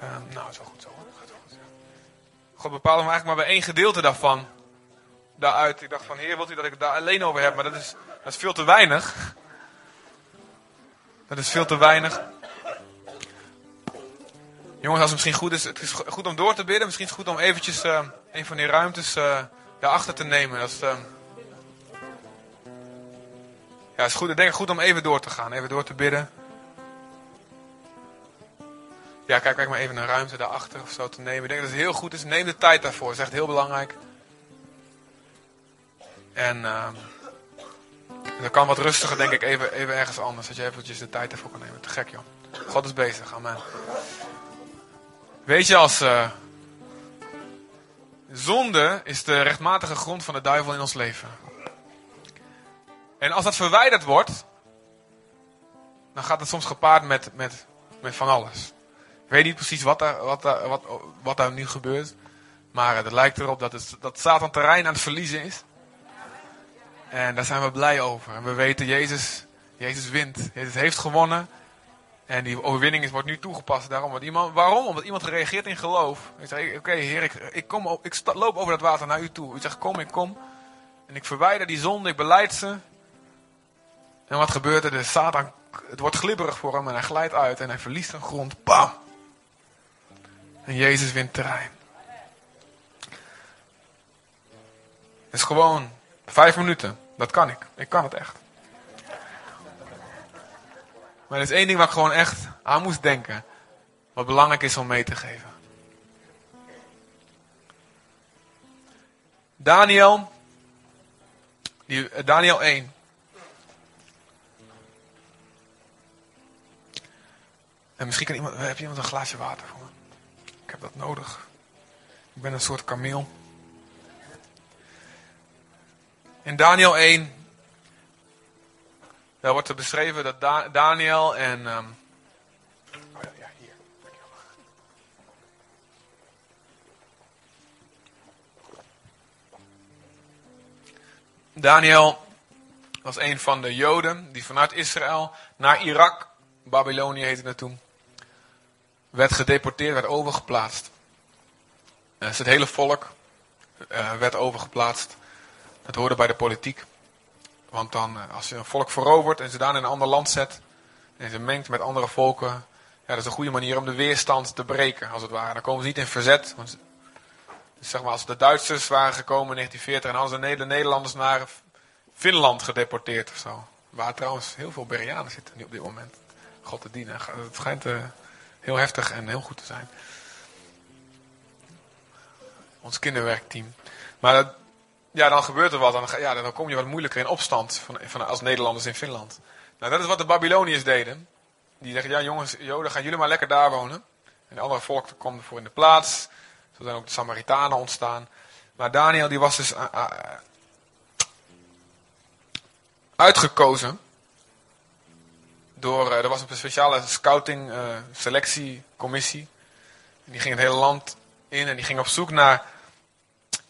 S2: Ehm, nou, zo goed, zo goed. Wel goed, ja. God bepaalde eigenlijk maar bij één gedeelte daarvan. Daaruit. Ik dacht van, Heer, wilt u dat ik het daar alleen over heb? Maar dat is, dat is veel te weinig. Dat is veel te weinig. Jongens, als het misschien goed is, het is goed om door te bidden. Misschien is het goed om eventjes eh, een van die ruimtes eh daarachter te nemen. Dat is, eh, ja, is goed. Ik denk het goed om even door te gaan, even door te bidden. Ja, kijk, kijk maar even een ruimte daarachter of zo te nemen. Ik denk dat het heel goed is. Neem de tijd daarvoor. Dat is echt heel belangrijk. En ehm dat kan wat rustiger, denk ik, even, even ergens anders. Dat je eventjes de tijd daarvoor kan nemen. Te gek, joh. God is bezig. Amen. Weet je, als eh, zonde is de rechtmatige grond van de duivel in ons leven. En als dat verwijderd wordt, dan gaat het soms gepaard met, met, met van alles. Weet niet precies wat daar, wat daar, wat, wat daar nu gebeurt. Maar het lijkt erop dat, het, dat Satan terrein aan het verliezen is. En daar zijn we blij over. En we weten, Jezus, Jezus wint. Jezus heeft gewonnen. En die overwinning is, wordt nu toegepast. Daarom, want iemand, waarom? Omdat iemand gereageerd in geloof. Ik zeg, oké heer, ik, ik, kom, ik loop over dat water naar u toe. U zegt, kom, ik kom. En ik verwijder die zonde, ik beleid ze. En wat gebeurt er? De Satan, het wordt glibberig voor hem en hij glijdt uit en hij verliest een grond. Bam! En Jezus wint terrein. Het is gewoon vijf minuten. Dat kan ik. Ik kan het echt. Maar er is één ding waar ik gewoon echt aan moest denken. Wat belangrijk is om mee te geven. Daniel. Die, eh, Daniel 1. En misschien kan iemand, heb je iemand een glaasje water voor me? Ik heb dat nodig. Ik ben een soort kameel. In Daniel 1 daar wordt er beschreven dat Da- Daniel en. ehm, oh hier. Daniel was een van de Joden die vanuit Israël naar Irak, Babylonië heette het toen, werd gedeporteerd, werd overgeplaatst. Dus het hele volk eh, werd overgeplaatst. Dat hoorde bij de politiek. Want dan, eh, als je een volk verovert en ze daar in een ander land zet, En ze mengt met andere volken. Ja, dat is een goede manier om de weerstand te breken, als het ware. Dan komen ze niet in verzet. Want, zeg maar, als de Duitsers waren gekomen in 1940 en hadden de Nederlanders naar Finland gedeporteerd of zo. Waar trouwens heel veel Berianen zitten nu op dit moment. God te dienen. Het schijnt eh, heel heftig en heel goed te zijn. Ons kinderwerkteam. Maar dat, ja, dan gebeurt er wat. Dan, ja, dan kom je wat moeilijker in opstand van, van, als Nederlanders in Finland. Nou, dat is wat de Babyloniërs deden. Die zeggen, ja jongens, Joden, gaan jullie maar lekker daar wonen. En de andere volken komen ervoor in de plaats. Zo zijn ook de Samaritanen ontstaan. Maar Daniel die was dus ah, ah, uitgekozen. Door, eh, er was een speciale scouting eh, selectiecommissie. Die ging het hele land in en die ging op zoek naar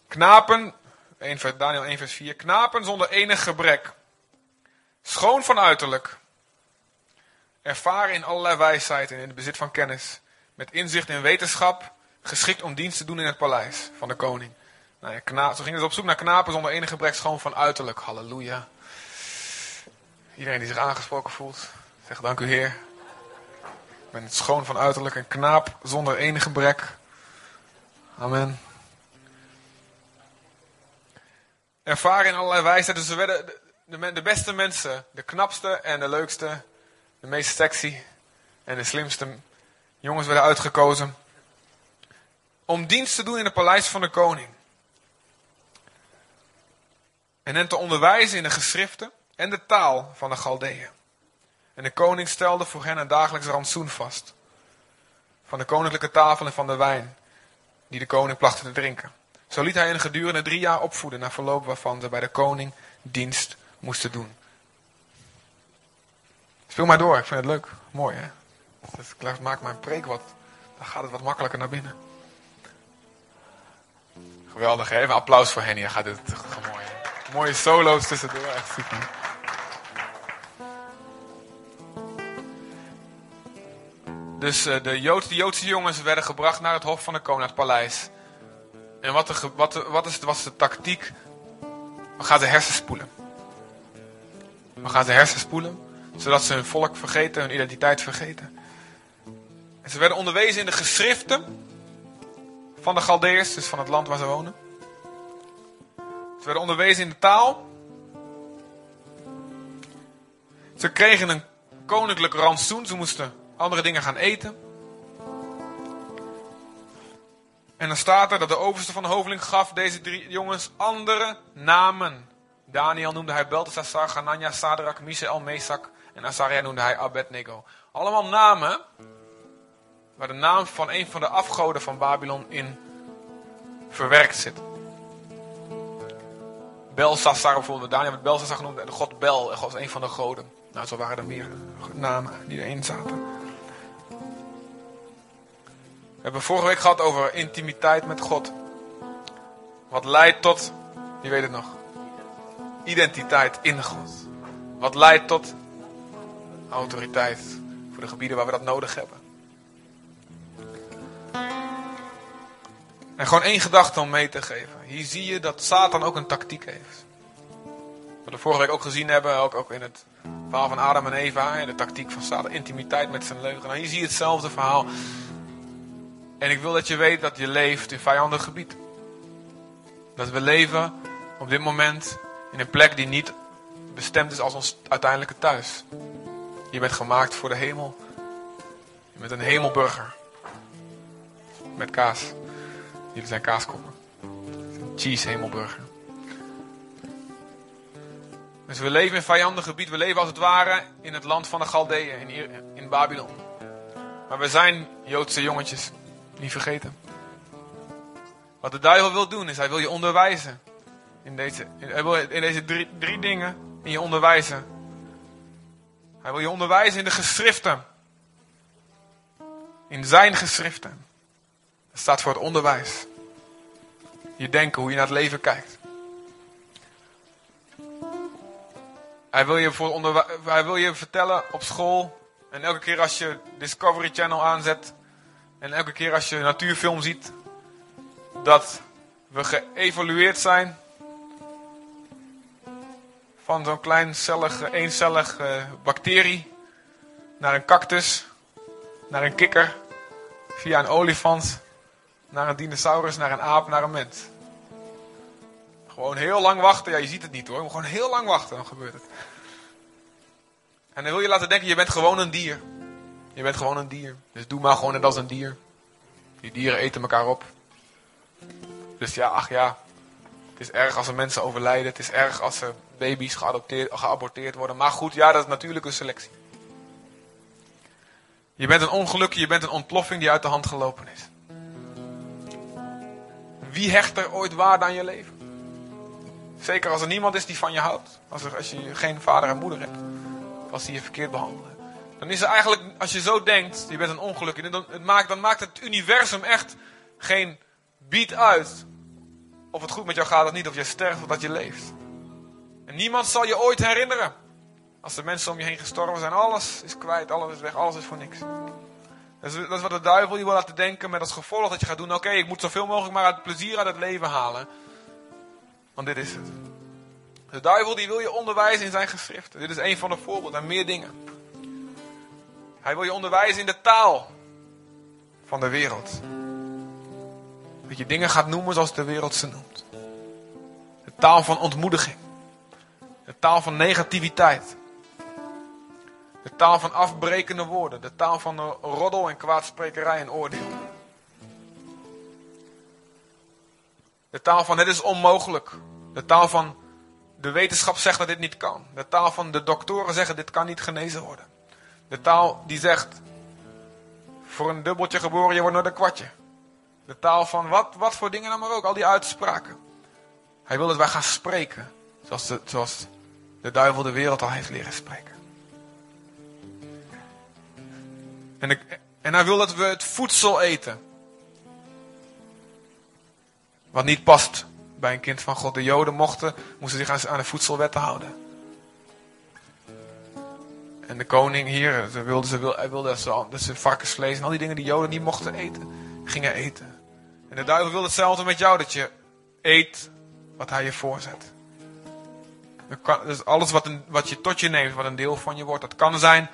S2: knapen. 1 vers, Daniel 1 vers 4. Knapen zonder enig gebrek. Schoon van uiterlijk. Ervaren in allerlei wijsheid en in het bezit van kennis. Met inzicht in wetenschap. Geschikt om dienst te doen in het paleis van de koning. Nou ja, zo gingen ze op zoek naar knapen zonder enig gebrek. Schoon van uiterlijk. Halleluja. Iedereen die zich aangesproken voelt. Zeg dank u Heer. Ik ben schoon van uiterlijk en knaap zonder enig gebrek. Amen. Ervaren in allerlei wijsheid. Dus ze werden de, beste mensen, de knapste en de leukste, de meest sexy en de slimste jongens werden uitgekozen. Om dienst te doen in het paleis van de koning. En hen te onderwijzen in de geschriften en de taal van de Galdeeën. En de koning stelde voor hen een dagelijks rantsoen vast. Van de koninklijke tafel en van de wijn die de koning plachtte te drinken. Zo liet hij hen gedurende drie jaar opvoeden, na verloop waarvan ze bij de koning dienst moesten doen. Speel maar door, ik vind het leuk. Mooi hè? Dat maakt mijn preek wat, dan gaat het wat makkelijker naar binnen. Geweldig, hè? even applaus voor Henny, gaat het mooi. Mooie solo's tussendoor, echt. Dus eh, de, Jood, de Joodse jongens werden gebracht naar het hof van de het paleis. En wat, de, wat, de- wat is, was de tactiek? We gaan ze hersenspoelen. We gaan ze hersenspoelen, zodat ze hun volk vergeten, hun identiteit vergeten. En ze werden onderwezen in de geschriften van de Galdeërs, dus van het land waar ze wonen. Ze werden onderwezen in de taal. Ze kregen een koninklijk rantsoen, ze moesten andere dingen gaan eten. En dan staat er dat de overste van de hoveling gaf deze drie jongens andere namen. Daniel noemde hij Belteshazzar, Ganania, Sadrak, Misael, Mesak en Azaria noemde hij Abednego. Allemaal namen waar de naam van een van de afgoden van Babylon in verwerkt zit. Belsassar bijvoorbeeld, Daniel werd Belsassar genoemd en de god Bel was een van de goden. Nou, zo waren er meer namen die erin zaten. We hebben vorige week gehad over intimiteit met God. Wat leidt tot, wie weet het nog, identiteit in God. Wat leidt tot autoriteit voor de gebieden waar we dat nodig hebben. En gewoon één gedachte om mee te geven. Hier zie je dat Satan ook een tactiek heeft. Wat we vorige week ook gezien hebben, ook, ook in het verhaal van Adam en Eva. En de tactiek van Satan, intimiteit met zijn leugen. Nou, hier zie je hetzelfde verhaal. En ik wil dat je weet dat je leeft in vijandig gebied. Dat we leven op dit moment in een plek die niet bestemd is als ons uiteindelijke thuis. Je bent gemaakt voor de hemel. Je bent een hemelburger. Met kaas. Jullie zijn kaaskoppen. Cheese hemelburger. Dus we leven in vijandig gebied. We leven als het ware in het land van de Galdeeën, in, in Babylon. Maar we zijn Joodse jongetjes. Niet vergeten. Wat de duivel wil doen, is hij wil je onderwijzen. In deze, hij wil in deze drie, drie dingen in je onderwijzen. Hij wil je onderwijzen in de geschriften. In zijn geschriften. Dat staat voor het onderwijs. Je denken, hoe je naar het leven kijkt. Hij wil je, voor hij wil je vertellen op school. En elke keer als je Discovery Channel aanzet. En elke keer als je een natuurfilm ziet. Dat we geëvolueerd zijn. Van zo'n kleincellige, eencellige bacterie. naar een cactus, naar een kikker, via een olifant, naar een dinosaurus, naar een aap, naar een mens. Gewoon heel lang wachten. Ja, je ziet het niet hoor. Gewoon heel lang wachten, dan gebeurt het. En dan wil je laten denken, je bent gewoon een dier. Je bent gewoon een dier. Dus doe maar gewoon net als een dier. Die dieren eten elkaar op. Dus ja, ach ja. Het is erg als er mensen overlijden. Het is erg als er baby's geaborteerd worden. Maar goed, ja, dat is natuurlijk een selectie. Je bent een ongelukje, je bent een ontploffing die uit de hand gelopen is. Wie hecht er ooit waarde aan je leven? Zeker als er niemand is die van je houdt. Als, er, als je geen vader en moeder hebt. Als die je verkeerd behandelen. Dan is er eigenlijk, als je zo denkt, je bent een ongeluk. Dan, het maakt, dan maakt het universum echt geen beat uit. Of het goed met jou gaat of niet. Of je sterft of dat je leeft. En niemand zal je ooit herinneren. Als de mensen om je heen gestorven zijn. Alles is kwijt, alles is weg, alles is voor niks. Dat is, dat wat de duivel je wil laten denken met als gevolg dat je gaat doen. Oké, ik moet zoveel mogelijk maar het plezier uit het leven halen. Want dit is het. De duivel die wil je onderwijzen in zijn geschriften. Dit is een van de voorbeelden en meer dingen. Hij wil je onderwijzen in de taal van de wereld. Dat je dingen gaat noemen zoals de wereld ze noemt. De taal van ontmoediging. De taal van negativiteit. De taal van afbrekende woorden. De taal van roddel en kwaadsprekerij en oordeel. De taal van het is onmogelijk. De taal van de wetenschap zegt dat dit niet kan. De taal van de doktoren zeggen dit kan niet genezen worden. De taal die zegt voor een dubbeltje geboren je wordt nooit een kwartje. De taal van wat, wat voor dingen dan maar ook. Al die uitspraken. Hij wil dat wij gaan spreken. Zoals de, zoals de duivel de wereld al heeft leren spreken. En, ik, en hij wil dat we het voedsel eten. Wat niet past bij een kind van God. De Joden mochten, moesten zich aan de voedselwetten houden. En de koning hier, ze wilde, ze wilde, wilde dat ze, dat ze varkensvlees en al die dingen die Joden niet mochten eten, gingen eten. En de duivel wil hetzelfde met jou, dat je eet wat hij je voorzet. Dus alles wat, een, wat je tot je neemt, wat een deel van je wordt, dat kan zijn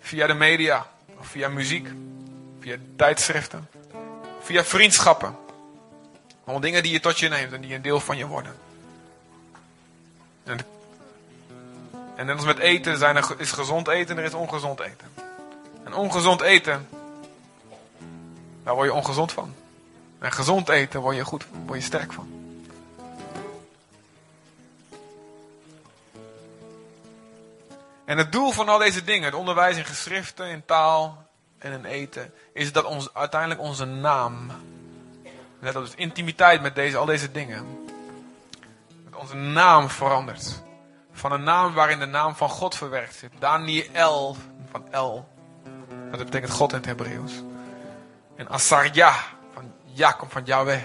S2: via de media, of via muziek, via tijdschriften, via vriendschappen. Allemaal dingen die je tot je neemt en die een deel van je worden. En, en net als met eten zijn er, is gezond eten en er is ongezond eten. En ongezond eten, daar word je ongezond van. En gezond eten word je, goed, word je sterk van. En het doel van al deze dingen, het onderwijs in geschriften, in taal en in eten, is dat ons, uiteindelijk onze naam, net als intimiteit met deze, al deze dingen, onze naam verandert. Van een naam waarin de naam van God verwerkt zit. Daniel, van El, dat betekent God in het Hebreeuws. En Asarja, van Ja komt van Yahweh,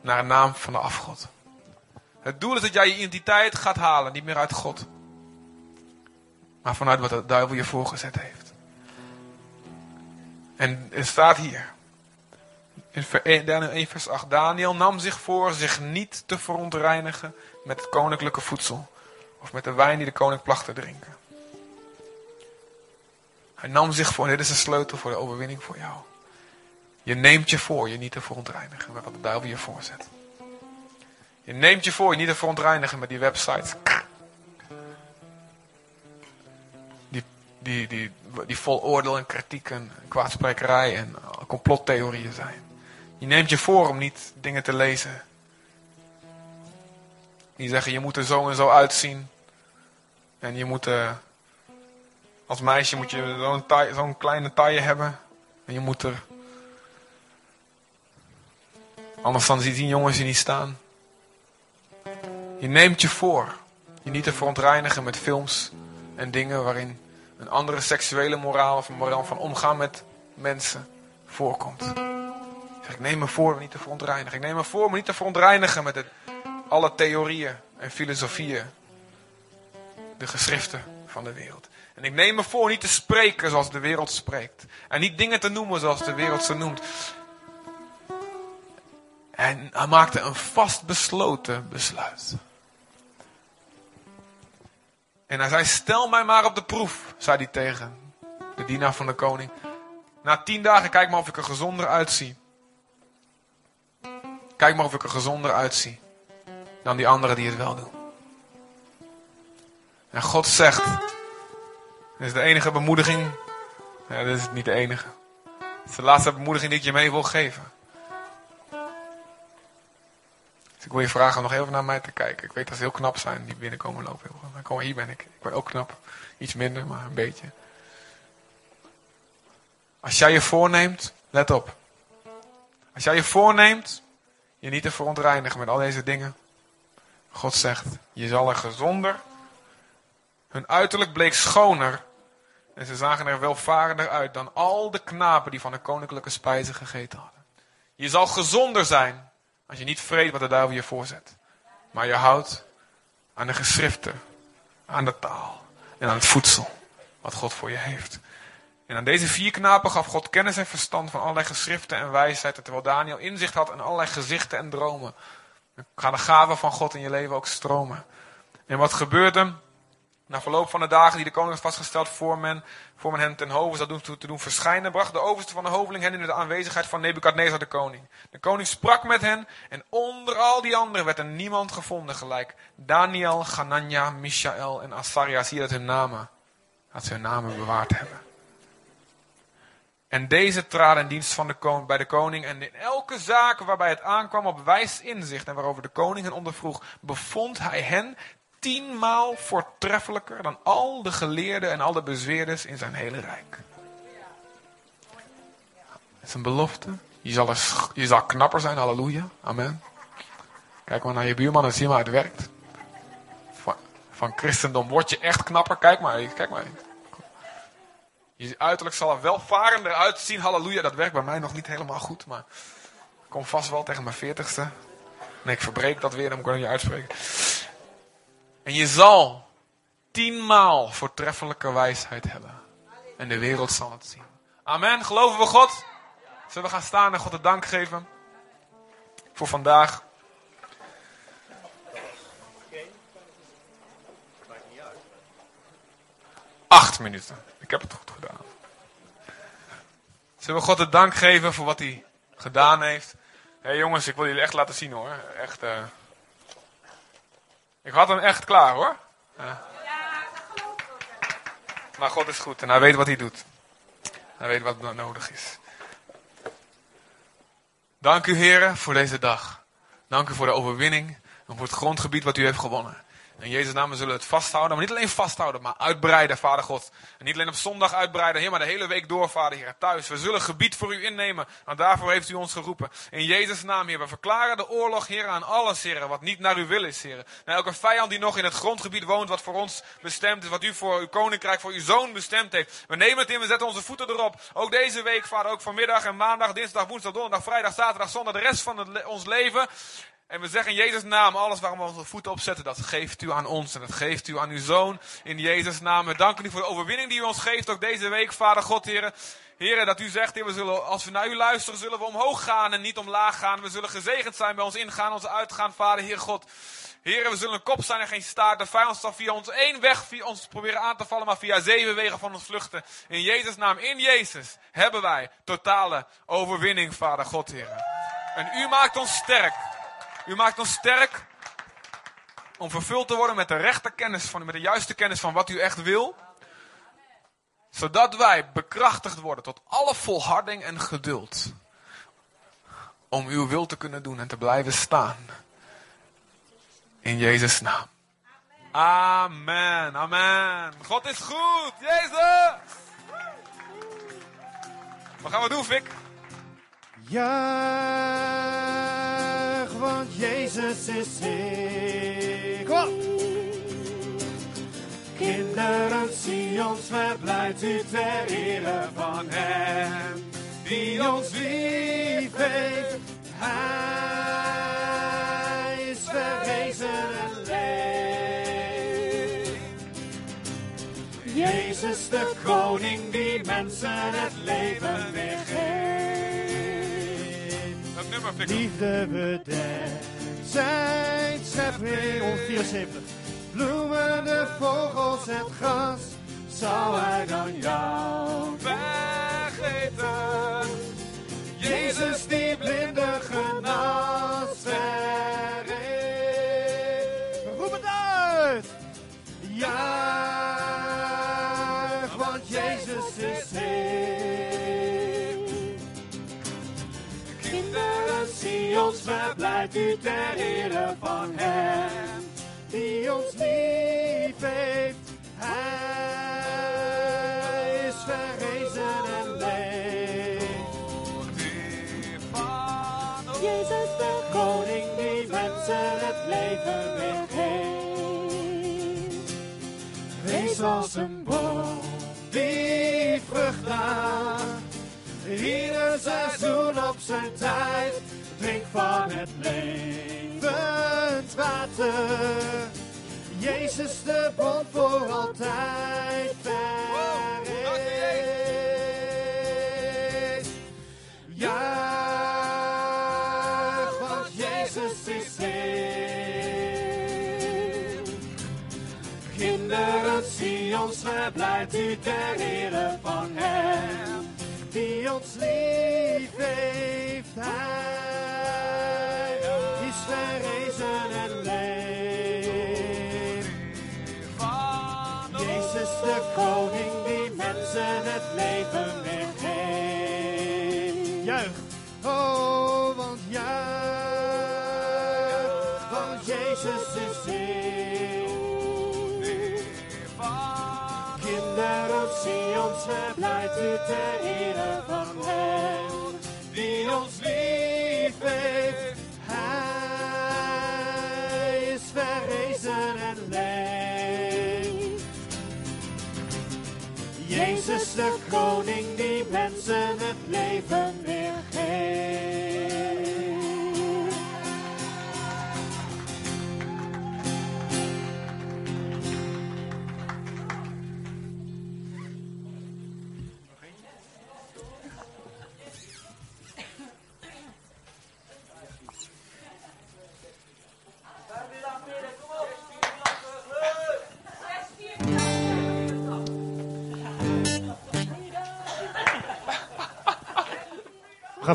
S2: naar een naam van de afgod. Het doel is dat jij je identiteit gaat halen, niet meer uit God. Maar vanuit wat de duivel je voorgezet heeft. En het staat hier. In 1 vers 8. Daniel nam zich voor zich niet te verontreinigen met het koninklijke voedsel. Of met de wijn die de koning placht te drinken. Hij nam zich voor. Dit is een sleutel voor de overwinning voor jou. Je neemt je voor je niet te verontreinigen met wat de duivel je voorzet. Je neemt je voor je niet te verontreinigen met die websites. die, die, die vol oordeel en kritiek en kwaadsprekerij en complottheorieën zijn. Je neemt je voor om niet dingen te lezen. Die zeggen je moet er zo en zo uitzien. En je moet, uh, als meisje moet je zo'n zo'n kleine taille hebben. En je moet er, anders dan zien jongens je niet staan. Je neemt je voor je niet te verontreinigen met films en dingen waarin een andere seksuele moraal of een moraal van omgaan met mensen voorkomt. Ik, zeg, ik neem me voor me niet te verontreinigen. Ik neem me voor me niet te verontreinigen met het, alle theorieën en filosofieën. De geschriften van de wereld. En ik neem me voor niet te spreken zoals de wereld spreekt. En niet dingen te noemen zoals de wereld ze noemt. En hij maakte een vastbesloten besluit. En hij zei, stel mij maar op de proef, zei hij tegen de dienaar van de koning. Na tien dagen kijk maar of ik er gezonder uitzie. Kijk maar of ik er gezonder uitzie dan die anderen die het wel doen. En God zegt, dit is de enige bemoediging. Ja, dit is niet de enige. Het is de laatste bemoediging die ik je mee wil geven. Dus ik wil je vragen om nog even naar mij te kijken. Ik weet dat ze heel knap zijn die binnenkomen lopen. Kom hier ben ik. Ik ben ook knap. Iets minder, maar een beetje. Als jij je voorneemt, let op. Als jij je voorneemt je niet te verontreinigen met al deze dingen. God zegt, je zal er gezonder. Hun uiterlijk bleek schoner. En ze zagen er welvarender uit dan al de knapen die van de koninklijke spijzen gegeten hadden. Je zal gezonder zijn als je niet vreet wat de duivel je voorzet. Maar je houdt aan de geschriften, aan de taal en aan het voedsel wat God voor je heeft. En aan deze vier knapen gaf God kennis en verstand van allerlei geschriften en wijsheid. Terwijl Daniel inzicht had in allerlei gezichten en dromen. Gaan de gaven van God in je leven ook stromen. En wat gebeurde? Na verloop van de dagen die de koning had vastgesteld voor men, voor men hen ten hoven zou te doen verschijnen, bracht de overste van de hoveling hen in de aanwezigheid van Nebukadnezar de koning. De koning sprak met hen en onder al die anderen werd er niemand gevonden gelijk. Daniel, Ganania, Mishael en Asaria, zie je dat hun namen, dat ze hun namen bewaard hebben. En deze traden in dienst van de koning, bij de koning. En in elke zaak waarbij het aankwam op wijs inzicht en waarover de koning hen ondervroeg, bevond hij hen tienmaal voortreffelijker dan al de geleerden en al de bezweerders in zijn hele rijk. Het is een belofte. Je zal, je zal knapper zijn, halleluja. Amen. Kijk maar naar je buurman en zie maar, het werkt. Van, van christendom word je echt knapper. Kijk maar, kijk maar. Je uiterlijk zal er welvarender uitzien. Halleluja, dat werkt bij mij nog niet helemaal goed. Maar ik kom vast wel tegen mijn veertigste. Nee, ik verbreek dat weer, dan moet ik het niet uitspreken. En je zal tienmaal voortreffelijke wijsheid hebben. En de wereld zal het zien. Amen. Geloven we God? Zullen we gaan staan en God de dank geven? Voor vandaag. Acht minuten. Ik heb het goed gedaan. Zullen we God de dank geven voor wat hij gedaan heeft? Hé hey jongens, ik wil jullie echt laten zien hoor. Echt. Uh... Ik had hem echt klaar hoor. Maar God is goed en hij weet wat hij doet. Hij weet wat nodig is. Dank u heren voor deze dag. Dank u voor de overwinning en voor het grondgebied wat u heeft gewonnen. In Jezus' naam zullen we het vasthouden. Maar niet alleen vasthouden, maar uitbreiden, Vader God. En niet alleen op zondag uitbreiden, maar de hele week door, Vader Heer. Thuis. We zullen gebied voor u innemen. Want daarvoor heeft u ons geroepen. In Jezus' naam, Heer. We verklaren de oorlog, Heer, aan alles, Heer. Wat niet naar uw wil is, Heer. Naar elke vijand die nog in het grondgebied woont, wat voor ons bestemd is. Wat u voor uw koninkrijk, voor uw zoon bestemd heeft. We nemen het in, we zetten onze voeten erop. Ook deze week, Vader. Ook vanmiddag en maandag, dinsdag, woensdag, donderdag, vrijdag, zaterdag, zondag. De rest van ons leven. En we zeggen in Jezus' naam, alles waarom we onze voeten opzetten, dat geeft u aan ons. En dat geeft u aan uw zoon in Jezus' naam. We danken u voor de overwinning die u ons geeft, ook deze week, Vader God, heren. Heren, dat u zegt, we zullen, als we naar u luisteren, zullen we omhoog gaan en niet omlaag gaan. We zullen gezegend zijn bij ons ingaan, ons uitgaan, Vader, Heer God. Heren, we zullen een kop zijn en geen staart. De vijand zal via ons één weg via ons proberen aan te vallen, maar via zeven wegen van ons vluchten. In Jezus' naam, in Jezus, hebben wij totale overwinning, Vader God, heren. En u maakt ons sterk. U maakt ons sterk om vervuld te worden met de rechte kennis, van, met de juiste kennis van wat u echt wil. Zodat wij bekrachtigd worden tot alle volharding en geduld. Om uw wil te kunnen doen en te blijven staan. In Jezus' naam. Amen, amen. God is goed, Jezus! Wat gaan we doen, Fik?
S3: Juich, want Jezus is Heer. Kom. Kinderen, Sions, verblijft u ter ere van Hem, die ons lief heeft. Hij is verwezen en. Jezus de koning die mensen het leven weer geeft.
S2: Nummer, Fik.
S3: Liefde bedekt zijn schepping 174. Bloemen, de vogels, het gras zou hij dan jou
S2: vergeten.
S3: Jezus verblijd u ter ere van Hem, die ons lief heeft. Hij is verrezen en leeft. Jezus de koning die mensen het leven weer geeft. Wees als een boom die vrucht draagt. Ieder seizoen op zijn tijd. Drink van het levend water. Jezus de bron voor altijd verrees. Juich, want Jezus is Heer. Kinderen, zie ons verblijd u ter ere van Hem, die ons lief heeft. Hij is verrezen en leeft. Jezus de koning die mensen het leven weer geeft. Juich, oh, Zie ons verblijd u ter ere van Hem, die ons lief heeft. Hij is verrezen en leeft. Jezus de koning die mensen het leven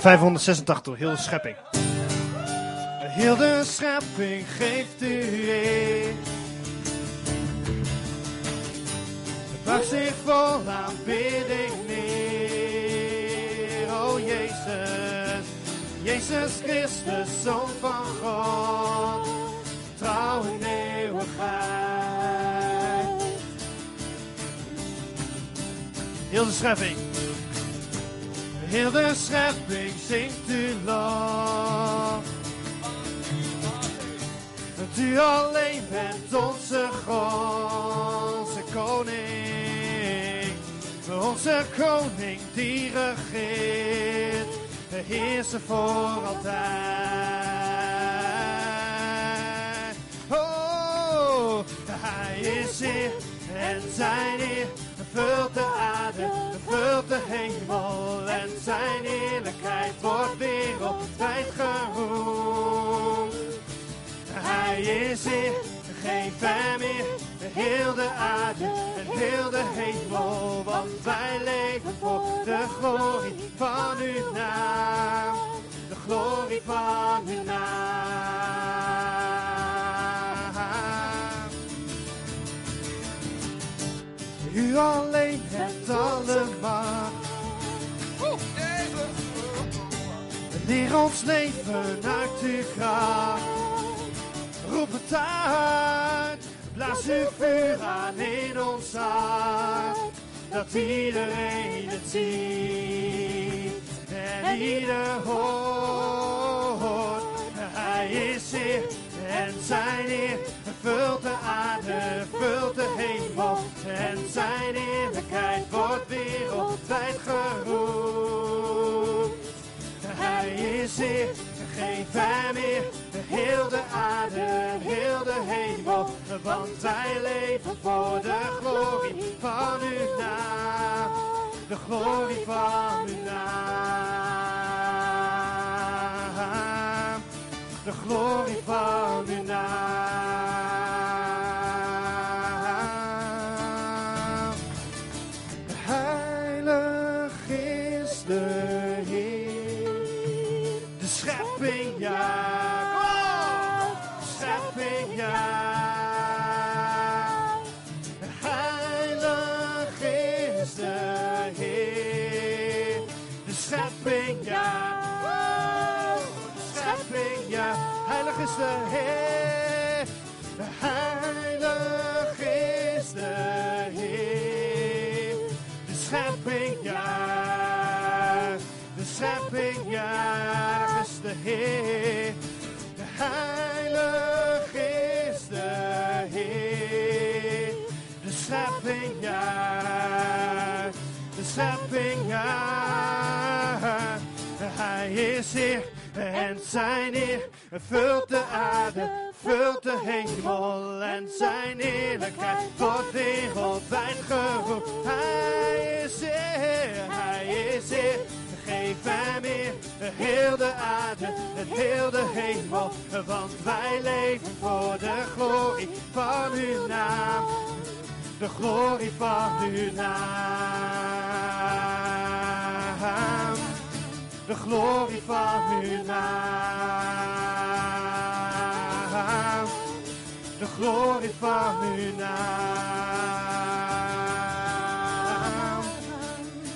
S7: 586 door, heel de schepping.
S3: Heel de schepping geeft u eer. Bracht zich vol aanbidding neer. O Jezus, Jezus Christus, Zoon van God. Trouw in eeuwigheid.
S7: Heel de schepping.
S3: Heel de schepping zingt u lof. Dat u alleen bent onze onze koning. Onze koning die regeert, heersen voor altijd. Oh, hij is hier en zijn hier. Vult de aarde, vult de hemel en zijn heerlijkheid wordt wereldwijd geroemd. Hij is hier, geen ver meer, heel de aarde en heel de hemel, want wij leven voor de glorie van uw naam, de glorie van uw naam. U alleen hebt alle macht. Leer ons leven uit uw kracht. Roep het uit. Blaas uw vuur aan in ons hart. Dat iedereen het ziet. En ieder hoort. Hij is Heer en zijn Heer. Vult de aarde, vult de hemel. En zijn eerlijkheid wordt wereldwijd geroemd. Hij is Heer, geen ver meer. Heel de aarde, heel de hemel. Want wij leven voor de glorie van uw naam. De glorie van uw naam. De glorie van uw naam. Schepping ja. De schepping ja. Hij is Heer en zijn Heer vult de aarde, vult de hemel en zijn heerlijkheid wordt wereldwijd geroemd. Hij is Heer, hij is Heer. Geef hem Heer, heel de aarde en heel de hemel, want wij leven voor de glorie van uw naam. De glorie van uw naam. De glorie van uw naam. De glorie van uw naam.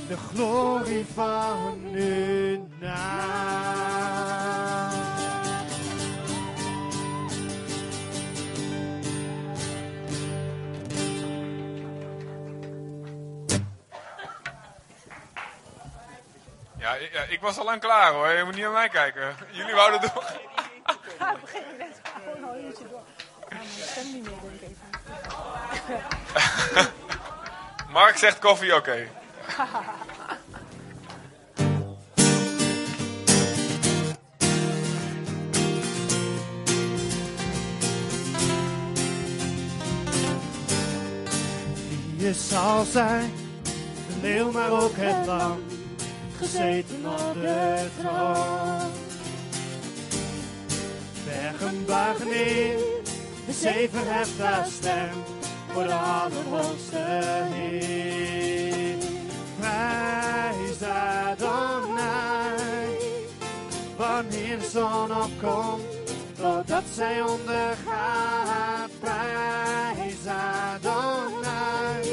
S3: De glorie van uw naam.
S2: Ik was al lang klaar hoor. Je moet niet naar mij kijken. Jullie wouden door.
S8: Ik (laughs) even.
S2: Mark zegt koffie, oké.
S3: Je zal zijn, de leeuw maar ook het lam, gezeten op de troon. Bergen buigen neer, de zee verheft stem, voor de allerhoogste Heer. Prijs Adonai, wanneer de zon opkomt, totdat zij ondergaat. Prijs Adonai,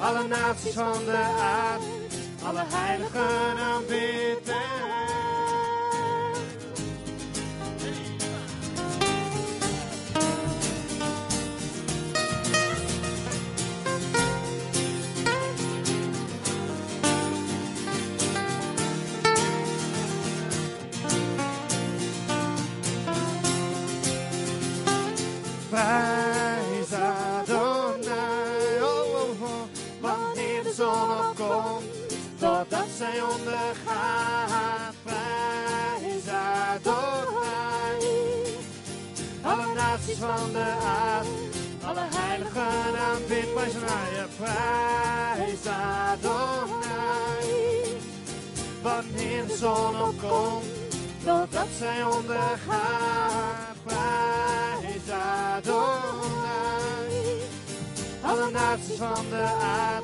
S3: alle naties van de aarde, alle heiligen aanbidden. Opkomt, totdat zij ondergaat. Prijs Adonai. Alle naties van de aarde,